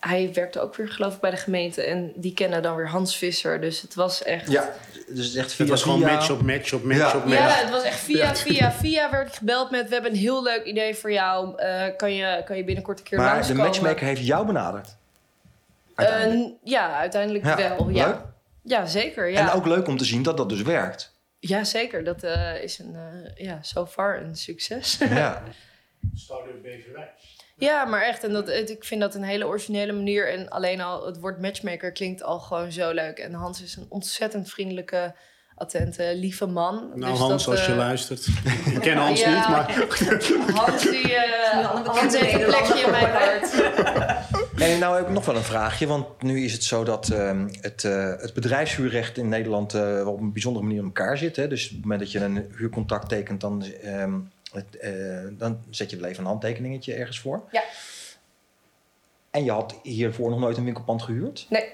hij werkte ook weer, geloof ik, bij de gemeente. En die kennen dan weer Hans Visser. Dus het was echt. Ja, dus het, echt via, het was gewoon match op match op match ja. op match. Ja, het was echt via, via, via werd ik gebeld met... We hebben een heel leuk idee voor jou. Uh, kan, je, kan je binnenkort een keer maar langskomen? Maar de matchmaker heeft jou benaderd? Uh, ja, uiteindelijk wel. Ja. ja, zeker. Ja. En ook leuk om te zien dat dat dus werkt. Ja, zeker. Dat uh, is een, ja, so far een succes. Ja. Start Beverwijk. Ja, maar echt. En dat, ik vind dat een hele originele manier. En alleen al het woord matchmaker klinkt al gewoon zo leuk. En Hans is een ontzettend vriendelijke, attente, lieve man. Nou, dus Hans, als je uh, luistert. Ik ken Hans niet, maar... Hans, die, uh, Hans heeft een plekje in mijn hart. En nou heb ik nog wel een vraagje. Want nu is het zo dat uh, het, uh, het bedrijfshuurrecht in Nederland uh, op een bijzondere manier in elkaar zit. Hè? Dus op het moment dat je een huurcontract tekent, dan ehm, het, uh, dan zet je wel even een handtekeningetje ergens voor. Ja. En je had hiervoor nog nooit een winkelpand gehuurd. Nee.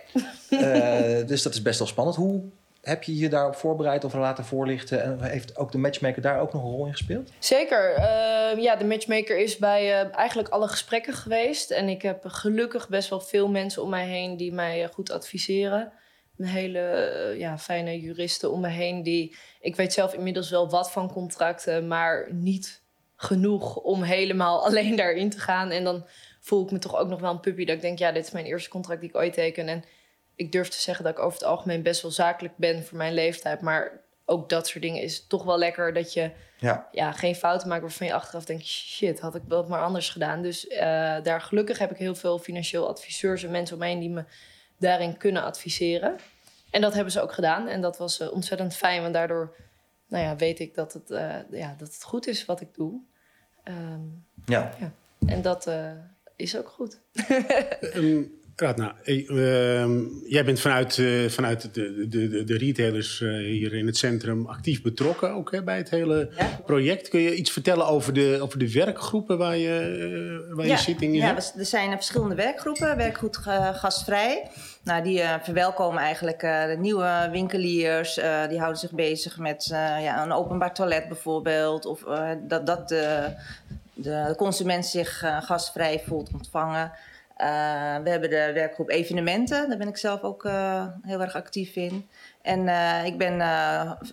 uh, dus dat is best wel spannend. Hoe heb je je daarop voorbereid of laten voorlichten? En heeft ook de matchmaker daar ook nog een rol in gespeeld? Zeker. Uh, ja, de matchmaker is bij eigenlijk alle gesprekken geweest. En ik heb gelukkig best wel veel mensen om mij heen die mij goed adviseren. Een hele ja, fijne juristen om me heen. Die, ik weet zelf inmiddels wel wat van contracten, maar niet genoeg om helemaal alleen daarin te gaan. En dan voel ik me toch ook nog wel een puppy. Dat ik denk, ja, dit is mijn eerste contract die ik ooit teken. En ik durf te zeggen dat ik over het algemeen best wel zakelijk ben voor mijn leeftijd. Maar ook dat soort dingen is toch wel lekker dat je ja. Ja, geen fouten maakt waarvan je achteraf denkt: shit, had ik wel maar anders gedaan. Dus uh, daar gelukkig heb ik heel veel financieel adviseurs en mensen omheen die me daarin kunnen adviseren. En dat hebben ze ook gedaan. En dat was uh, ontzettend fijn, want daardoor nou ja, weet ik dat het, uh, ja, dat het goed is wat ik doe. Um, ja. ja. En dat is ook goed. um, nou, uh, jij bent vanuit, uh, vanuit de, de, de, retailers uh, hier in het centrum actief betrokken ook hè, bij het hele project. Kun je iets vertellen over de, over de werkgroepen waar je, uh, waar ja. je zit in Ja, hebt? er zijn verschillende werkgroepen. Werkgroep Gastvrij. Nou, die verwelkomen eigenlijk de nieuwe winkeliers. die houden zich bezig met ja, een openbaar toilet bijvoorbeeld. Of dat, dat de, de consument zich gastvrij voelt ontvangen. Uh, we hebben de werkgroep evenementen, daar ben ik zelf ook uh, heel erg actief in. En uh, ik ben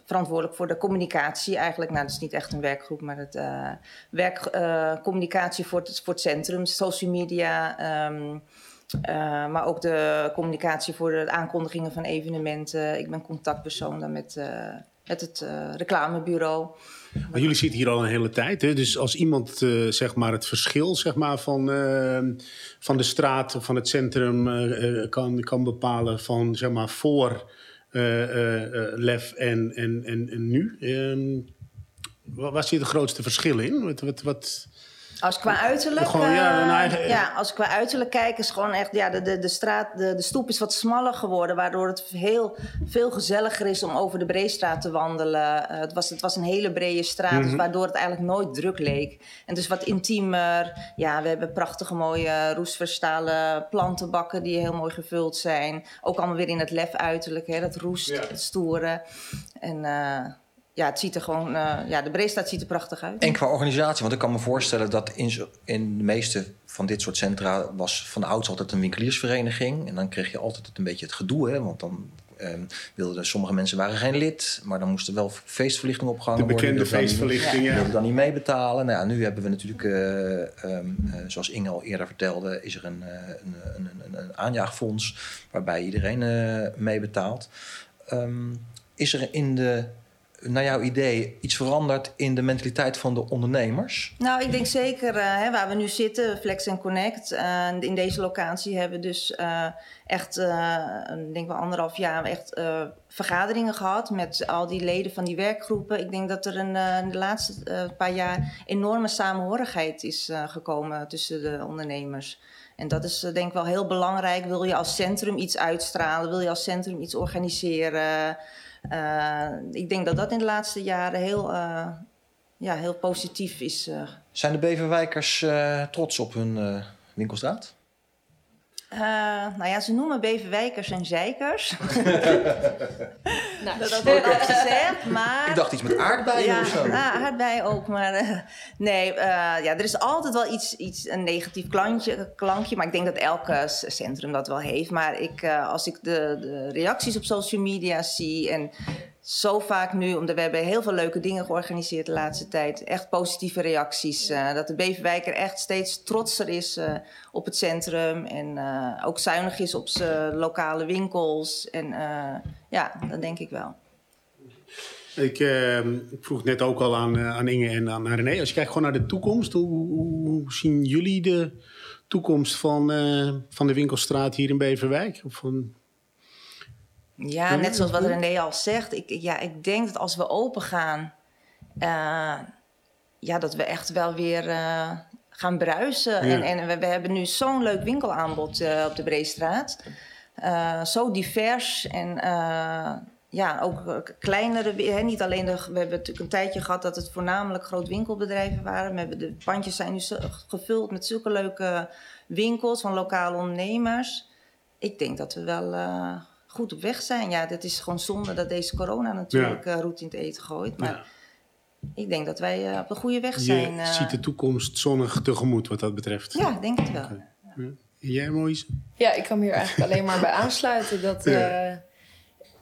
verantwoordelijk voor de communicatie eigenlijk. Nou, dat is niet echt een werkgroep, maar het communicatie voor het, voor het centrum, social media. Um, maar ook de communicatie voor de aankondigingen van evenementen. Ik ben contactpersoon dan met, met het reclamebureau. Maar jullie zitten hier al een hele tijd. Hè? Dus als iemand uh, zeg maar het verschil zeg maar, van, uh, van de straat of van het centrum uh, kan, kan bepalen van zeg maar, voor LEF en, en, en, en nu. Ehm, waar zit het grootste verschil in? Wat, wat, wat, als qua uiterlijk, gewoon, ja, ja, als qua uiterlijk kijk, is gewoon echt, ja, de, de, de straat, de, de stoep is wat smaller geworden, waardoor het heel veel gezelliger is om over de Breestraat te wandelen. Uh, het, was, het was een hele brede straat, mm -hmm. waardoor het eigenlijk nooit druk leek. En dus wat intiemer. Ja, we hebben prachtige mooie roestverstalen plantenbakken die heel mooi gevuld zijn. Ook allemaal weer in het lef uiterlijk, hè, dat roest, ja. het stoere. En uh, ja, het ziet er gewoon, uh, ja, de Breestraat ziet er prachtig uit. En qua organisatie, want ik kan me voorstellen dat in, in de meeste van dit soort centra was van ouds altijd een winkeliersvereniging. En dan kreeg je altijd een beetje het gedoe, hè, want dan um, wilden sommige mensen waren geen lid, maar dan moest er wel feestverlichting opgehangen worden. De bekende worden, feestverlichting, ja. ja. wilden dan niet meebetalen. Nou ja, nu hebben we natuurlijk, uh, um, uh, zoals Inge al eerder vertelde, is er een, een, een, een, een aanjaagfonds waarbij iedereen meebetaalt. Um, is er in de naar jouw idee iets veranderd in de mentaliteit van de ondernemers? Nou, ik denk zeker uh, hè, waar we nu zitten, Flex Connect. Uh, in deze locatie hebben we dus uh, echt, denk wel anderhalf jaar, echt vergaderingen gehad met al die leden van die werkgroepen. Ik denk dat er een, in de laatste paar jaar enorme samenhorigheid is gekomen tussen de ondernemers. En dat is denk ik wel heel belangrijk. Wil je als centrum iets uitstralen? Wil je als centrum iets organiseren? Uh, ik denk dat dat in de laatste jaren heel, uh, ja, heel positief is. Uh. Zijn de Beverwijkers trots op hun winkelstraat? Nou ja, ze noemen Beverwijkers en zeikers. nou, dat wordt gezegd, maar... Ik dacht iets met aardbeien ja, of zo. Ja, aardbeien ook, maar nee. ja, er is altijd wel iets, iets een negatief klankje, klankje, maar ik denk dat elk centrum dat wel heeft. Maar ik, als ik de, de reacties op social media zie en zo vaak nu, omdat we hebben heel veel leuke dingen georganiseerd de laatste tijd. Echt positieve reacties. Uh, dat de Beverwijker echt steeds trotser is uh, op het centrum. En uh, ook zuinig is op zijn lokale winkels. En ja, dat denk ik wel. Ik, ik, vroeg net ook al aan, aan Inge en aan René. Als je kijkt gewoon naar de toekomst. Hoe, hoe zien jullie de toekomst van, van de winkelstraat hier in Beverwijk? Of van ja, net zoals wat René al zegt. Ik, ja, ik denk dat als we open gaan, uh, ja, dat we echt wel weer uh, gaan bruisen. Ja. En, en we, we, hebben nu zo'n leuk winkelaanbod uh, op de Breestraat. zo divers en ja, ook kleinere. Hè, niet alleen de, we hebben natuurlijk een tijdje gehad dat het voornamelijk grootwinkelbedrijven waren. We hebben de pandjes zijn nu gevuld met zulke leuke winkels van lokale ondernemers. Ik denk dat we wel goed op weg zijn. Ja, dat is gewoon zonde dat deze corona natuurlijk ja. roet in het eten gooit. Maar ja. ik denk dat wij uh, op de goede weg zijn. Je uh, ziet de toekomst zonnig tegemoet wat dat betreft. Ja, denk het wel. Okay. Ja. Jij, Moïse? Ja, ik kan me hier eigenlijk alleen maar bij aansluiten. Dat,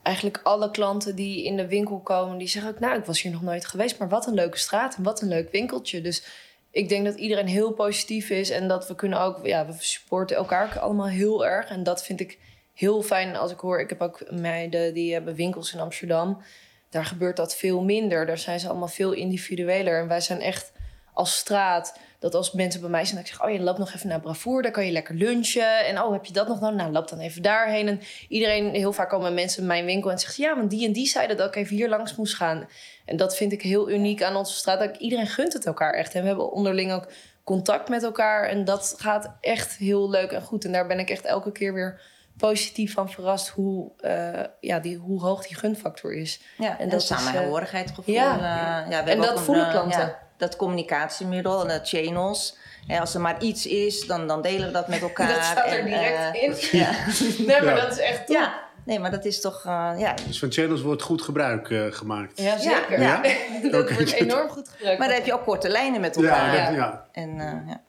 eigenlijk alle klanten die in de winkel komen, die zeggen ook, nou, ik was hier nog nooit geweest, maar wat een leuke straat en wat een leuk winkeltje. Dus ik denk dat iedereen heel positief is en dat we kunnen ook, ja, we supporten elkaar allemaal heel erg. En dat vind ik heel fijn als ik hoor. Ik heb ook meiden die hebben winkels in Amsterdam. Daar gebeurt dat veel minder. Daar zijn ze allemaal veel individueler. En wij zijn echt als straat dat als mensen bij mij zijn, dat ik zeg: Oh, je loopt nog even naar Bravoer, daar kan je lekker lunchen. En oh, heb je dat nog nodig? Nou, loop dan even daarheen. En iedereen, heel vaak komen mensen in mijn winkel en zeggen: Ja, want die en die zeiden dat ik even hier langs moest gaan. En dat vind ik heel uniek aan onze straat. Dat iedereen gunt het elkaar echt. En we hebben onderling ook contact met elkaar. En dat gaat echt heel leuk en goed. En daar ben ik echt elke keer weer positief van verrast hoe, uh, ja, die, hoe hoog die gunfactor is. Ja, en, en dat samenhorigheidsgevoel. Ja, uh, ja en dat voelen klanten dat communicatiemiddel en de channels. En als er maar iets is, dan, dan delen we dat met elkaar. Dat staat er direct uh, in. Ja. nee, maar dat is echt top. Ja. Nee, maar dat is toch, uh, ja. Dus van channels wordt goed gebruik uh, gemaakt. Ja, zeker. Ja. dat okay. wordt enorm goed gebruikt. Maar dan heb je ook korte lijnen met elkaar. Ja, ja. En, ja.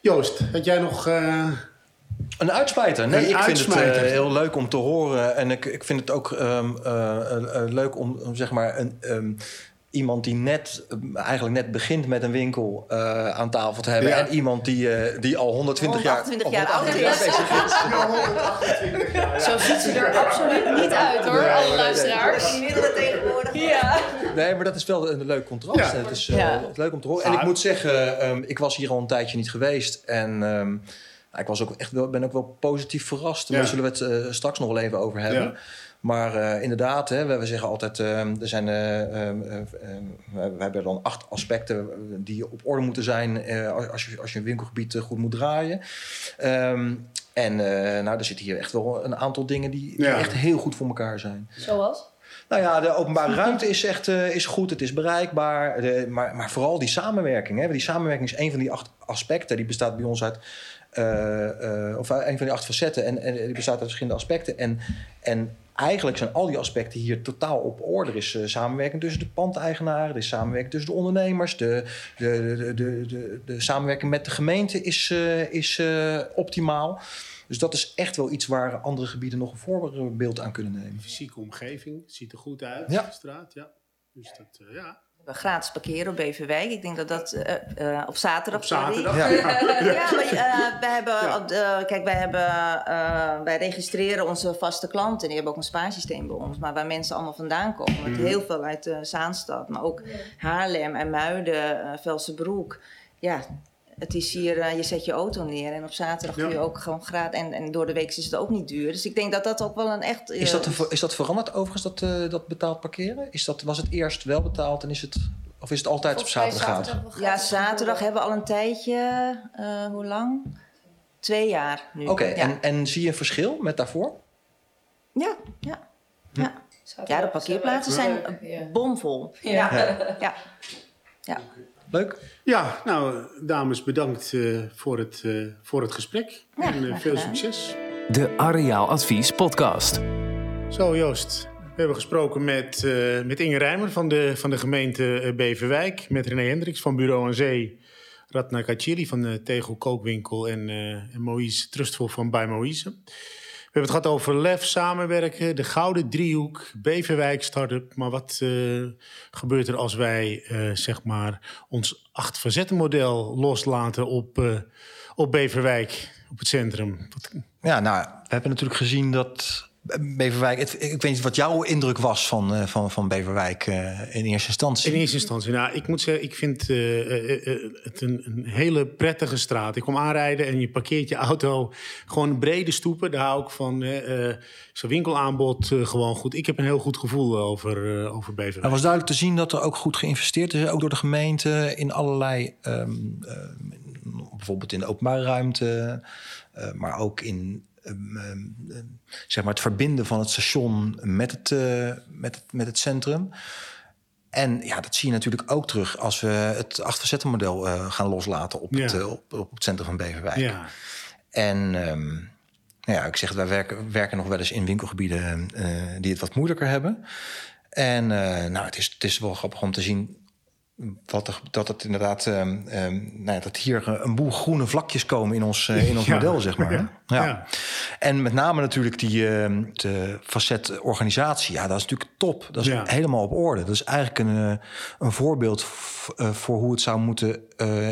Joost, had jij nog... Een uitspijter. Nee, ik vind het uh, heel leuk om te horen. En ik, ik vind het ook um, uh, leuk om, om, zeg maar een, um, iemand die net, eh, eigenlijk net begint met een winkel uh, aan tafel te hebben. En iemand die, uh, die al 120 jaar, 128 jaar, ouder is. Zo ziet ze er absoluut niet uit hoor, nee, alle luisteraars. Middelen tegenwoordig. Ja. Nee, maar dat is wel een leuk contrast. Ja. Het is uh, leuk om te horen. En ik moet zeggen, um, ik was hier al een tijdje niet geweest. En um, ik was ook echt wel, ben ook wel positief verrast. Daar zullen we het straks nog wel even over hebben. Maar uh, inderdaad, hè, we, we, zeggen altijd, uh, er zijn, uh, we, hebben dan acht aspecten die op orde moeten zijn als, je, als je een winkelgebied goed moet draaien. Um, en nou, er zitten hier echt wel een aantal dingen die, die echt heel goed voor elkaar zijn. Zoals? Nou ja, de openbare ruimte is echt is goed, het is bereikbaar. De, maar, maar vooral die samenwerking. Hè. Die samenwerking is een van die acht aspecten. Die bestaat bij ons uit of een van die acht facetten. En, en die bestaat uit verschillende aspecten. En, en eigenlijk zijn al die aspecten hier totaal op orde. Er is uh, samenwerking tussen de pandeigenaren, er is samenwerking tussen de ondernemers, de, de, de, de, de, de samenwerking met de gemeente is, uh, is uh, optimaal. Dus dat is echt wel iets waar andere gebieden nog een voorbeeld aan kunnen nemen. Fysieke omgeving, ziet er goed uit, ja. de straat, ja. Dus dat, ja gratis parkeren op Beverwijk. Ik denk dat dat uh, uh, op zaterdag. Op zaterdag. Ja, ja. maar uh, wij hebben, ja. kijk, wij hebben, wij registreren onze vaste klanten. Die hebben ook een spaarsysteem bij ons. Maar waar mensen allemaal vandaan komen. Mm. Heel veel uit Zaanstad, maar ook Haarlem en Muiden, Velsenbroek. Ja, het is hier, uh, je zet je auto neer en op zaterdag kun je ook gewoon gratis. En, en door de week is het ook niet duur. Dus ik denk dat dat ook wel een echt. Uh, is, dat, is dat veranderd overigens, dat, uh, dat betaald parkeren? Is dat, was het eerst wel betaald en is het. Of is het altijd op zaterdag gaat? Ja, zaterdag hebben we al een tijdje. hoe lang? Twee jaar nu. Oké, okay, ja. en, en zie je een verschil met daarvoor? Ja, ja. Hm. ja. Ja, de parkeerplaatsen zijn bomvol. Ja. ja. ja. ja. Leuk. Ja, nou, dames, bedankt uh, voor, het, uh, voor het gesprek. Ja, en uh, veel succes. De Areaal Advies Podcast. Zo, Joost. We hebben gesproken met, met Inge Rijmer van de, van de gemeente Beverwijk. Met René Hendricks van Bureau aan Zee. Ratna Kachili van de Tegel Kookwinkel. En, en Moïse Trustvol van Bij Moïse. We hebben het gehad over LEF, samenwerken, de Gouden Driehoek, Beverwijk Startup. Maar wat uh, gebeurt er als wij uh, zeg maar ons acht facetten model loslaten op, uh, op Beverwijk, op het centrum? Wat... Ja, nou, we hebben natuurlijk gezien dat Beverwijk, ik weet niet wat jouw indruk was van, uh, van, van Beverwijk uh, in eerste instantie. In eerste instantie, nou, ik moet zeggen, ik vind uh, het een, een, hele prettige straat. Ik kom aanrijden en je parkeert je auto gewoon brede stoepen. Daar hou ik van. Zijn winkelaanbod gewoon goed. Ik heb een heel goed gevoel over, over Beverwijk. Er was duidelijk te zien dat er ook goed geïnvesteerd is, ook door de gemeente in allerlei, um, bijvoorbeeld in de openbare ruimte, maar ook in Ehm, ehm, ehm, zeg maar het verbinden van het station met het, uh, met het, met het centrum. En ja, dat zie je natuurlijk ook terug als we het achterzettenmodel uh, gaan loslaten op, het, uh, op, op, het centrum van Beverwijk. Ja. En um, nou ja, ik zeg, wij werken, werken nog wel eens in winkelgebieden die het wat moeilijker hebben. En nou, het is, het is wel grappig om te zien wat dat het inderdaad, um, nou ja, dat hier een boel groene vlakjes komen in ons, uh, in ons model, zeg maar. Ja. ja. En met name natuurlijk die uh, de facet organisatie, ja, dat is natuurlijk top. Dat is helemaal op orde. Dat is eigenlijk een, eh, een voorbeeld voor hoe het zou moeten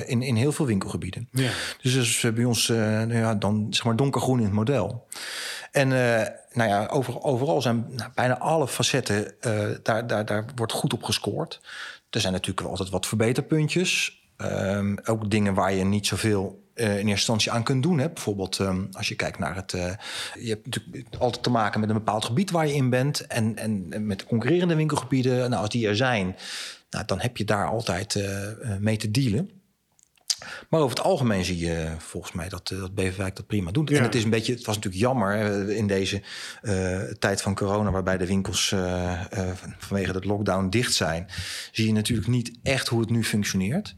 in, in heel veel winkelgebieden. Ja. Dus dat is bij ons nou ja, dan zeg maar donkergroen in het model. En nou ja, over, overal zijn nou, bijna alle facetten, daar, daar, daar wordt goed op gescoord. Er zijn natuurlijk altijd wat verbeterpuntjes. Um, ook dingen waar je niet zoveel uh, in eerste instantie aan kunt doen. Hè. Bijvoorbeeld um, als je kijkt naar het... Uh, je hebt natuurlijk altijd te maken met een bepaald gebied waar je in bent... en, en met concurrerende winkelgebieden. Nou, als die er zijn, nou, dan heb je daar altijd uh, mee te dealen. Maar over het algemeen zie je volgens mij dat, dat Beverwijk dat prima doet. En het is een beetje, het was natuurlijk jammer in deze uh, tijd van corona, waarbij de winkels uh, uh, vanwege de lockdown dicht zijn, zie je natuurlijk niet echt hoe het nu functioneert.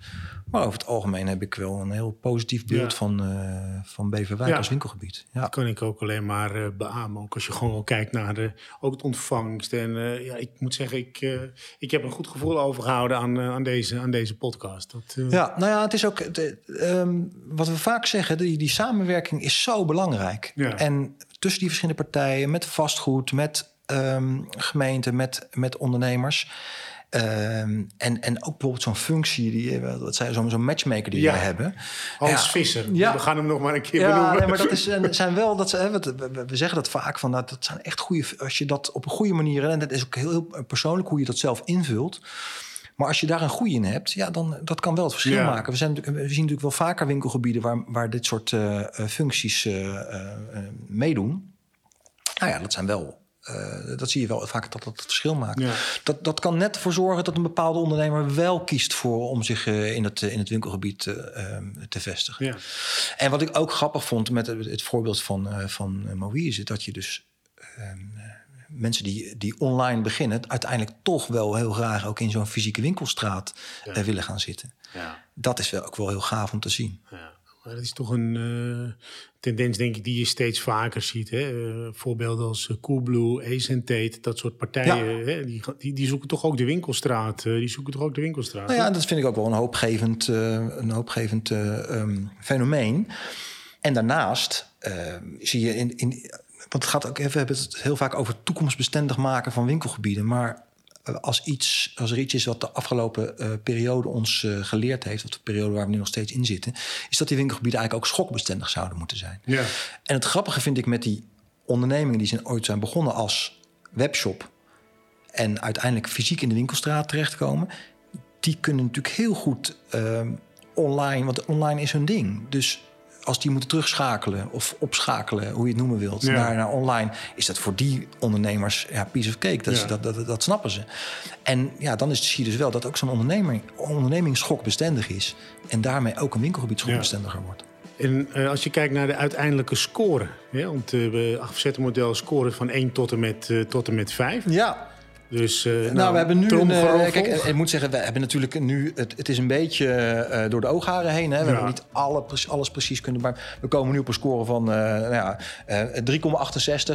Maar over het algemeen heb ik wel een heel positief beeld van, uh, van Beverwijk als winkelgebied. Ja. Dat kan ik ook alleen maar uh, beamen. Ook als je gewoon kijkt naar de, ook het ontvangst. En uh, ja, ik moet zeggen, ik, ik heb een goed gevoel overgehouden aan, aan, deze, aan deze podcast. Dat, ja, nou ja, het is ook de, um, wat we vaak zeggen, die, die samenwerking is zo belangrijk. Ja. En tussen die verschillende partijen, met vastgoed, met um, gemeenten, met, met ondernemers. Um, en, en ook bijvoorbeeld zo'n functie, die, wat zei, zo'n zo'n matchmaker die ja. hebben. Hans ja. Visser, ja. we gaan hem nog maar een keer ja, benoemen. Nee, maar dat is, zijn wel, dat, hè, we, we zeggen dat vaak, van, nou, dat zijn echt goede, als je dat op een goede manier, en dat is ook heel, heel persoonlijk hoe je dat zelf invult. Maar als je daar een goede in hebt, ja, dan dat kan wel het verschil ja. maken. We, zijn, we zien natuurlijk wel vaker winkelgebieden waar, waar dit soort uh, functies uh, uh, meedoen. Nou ja, dat zijn wel uh, dat zie je wel vaak dat dat het verschil maakt. Ja. Dat, dat kan net voor zorgen dat een bepaalde ondernemer wel kiest voor om zich uh, in, het, in het winkelgebied uh, te vestigen. Ja. En wat ik ook grappig vond met het, het voorbeeld van, van Moïse, dat je dus ehm, mensen die, die online beginnen, uiteindelijk toch wel heel graag ook in zo'n fysieke winkelstraat ja. willen gaan zitten. Dat is wel ook wel heel gaaf om te zien. Maar dat is toch een uh, tendens, denk ik, die je steeds vaker ziet. Hè? Uh, voorbeelden als uh, Coolblue, Ace Tate, dat soort partijen. Ja. Hè? Die, die, die, zoeken toch ook de winkelstraat. die zoeken toch ook de winkelstraat. Nou ja, dat vind ik ook wel een hoopgevend, een hoopgevend um, fenomeen. En daarnaast zie je in, in. Want het gaat ook even, we hebben het heel vaak over toekomstbestendig maken van winkelgebieden. Maar eh, als, iets, als er iets is wat de afgelopen uh, periode ons uh, geleerd heeft, of de periode waar we nu nog steeds in zitten, is dat die winkelgebieden eigenlijk ook schokbestendig zouden moeten zijn. Ja. En het grappige vind ik met die ondernemingen die zijn ooit zijn begonnen als webshop en uiteindelijk fysiek in de winkelstraat terechtkomen, die kunnen natuurlijk heel goed uh, online, want online is hun ding. Dus als die moeten terugschakelen of opschakelen, hoe je het noemen wilt, naar, naar online, is dat voor die ondernemers ja, piece of cake. Dat, dat, dat, dat, snappen ze. En ja, dan is het dus wel dat ook zo'n onderneming, onderneming schokbestendig is. En daarmee ook een winkelgebied schokbestendiger wordt. En uh, als je kijkt naar de uiteindelijke score, ja, want uh, we afzetten model scoren van 1 tot en met, uh, tot en met 5. Ja. Dus, uh, nou, nou, we hebben nu een. Uh, kijk, ik moet zeggen, we hebben natuurlijk nu. Het, het is een beetje uh, door de oogharen heen. Hè. We ja. hebben niet alle, alles precies kunnen. Maar we komen nu op een score van nou ja,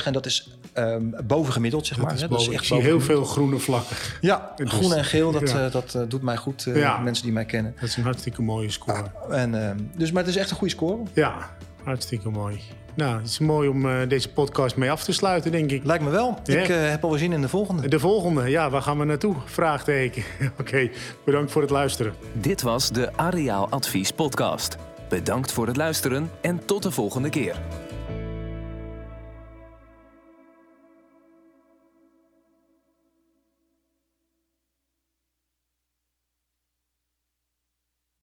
3,68. En dat is um, bovengemiddeld, zeg maar. Dat is hè. boven, dat is echt ik zie heel veel groene vlakken. Ja, groen en geel, dat, ja. dat doet mij goed. Ja. Mensen die mij kennen. Dat is een hartstikke mooie score. en, ehm, dus, maar het is echt een goede score. Ja, hartstikke mooi. Nou, het is mooi om uh, deze podcast mee af te sluiten, denk ik. Lijkt me wel. Ja. Ik uh, heb alweer zin in de volgende. De volgende, ja, waar gaan we naartoe? Vraagteken. Oké, okay, bedankt voor het luisteren. Dit was de Areaal Advies podcast. Bedankt voor het luisteren en tot de volgende keer.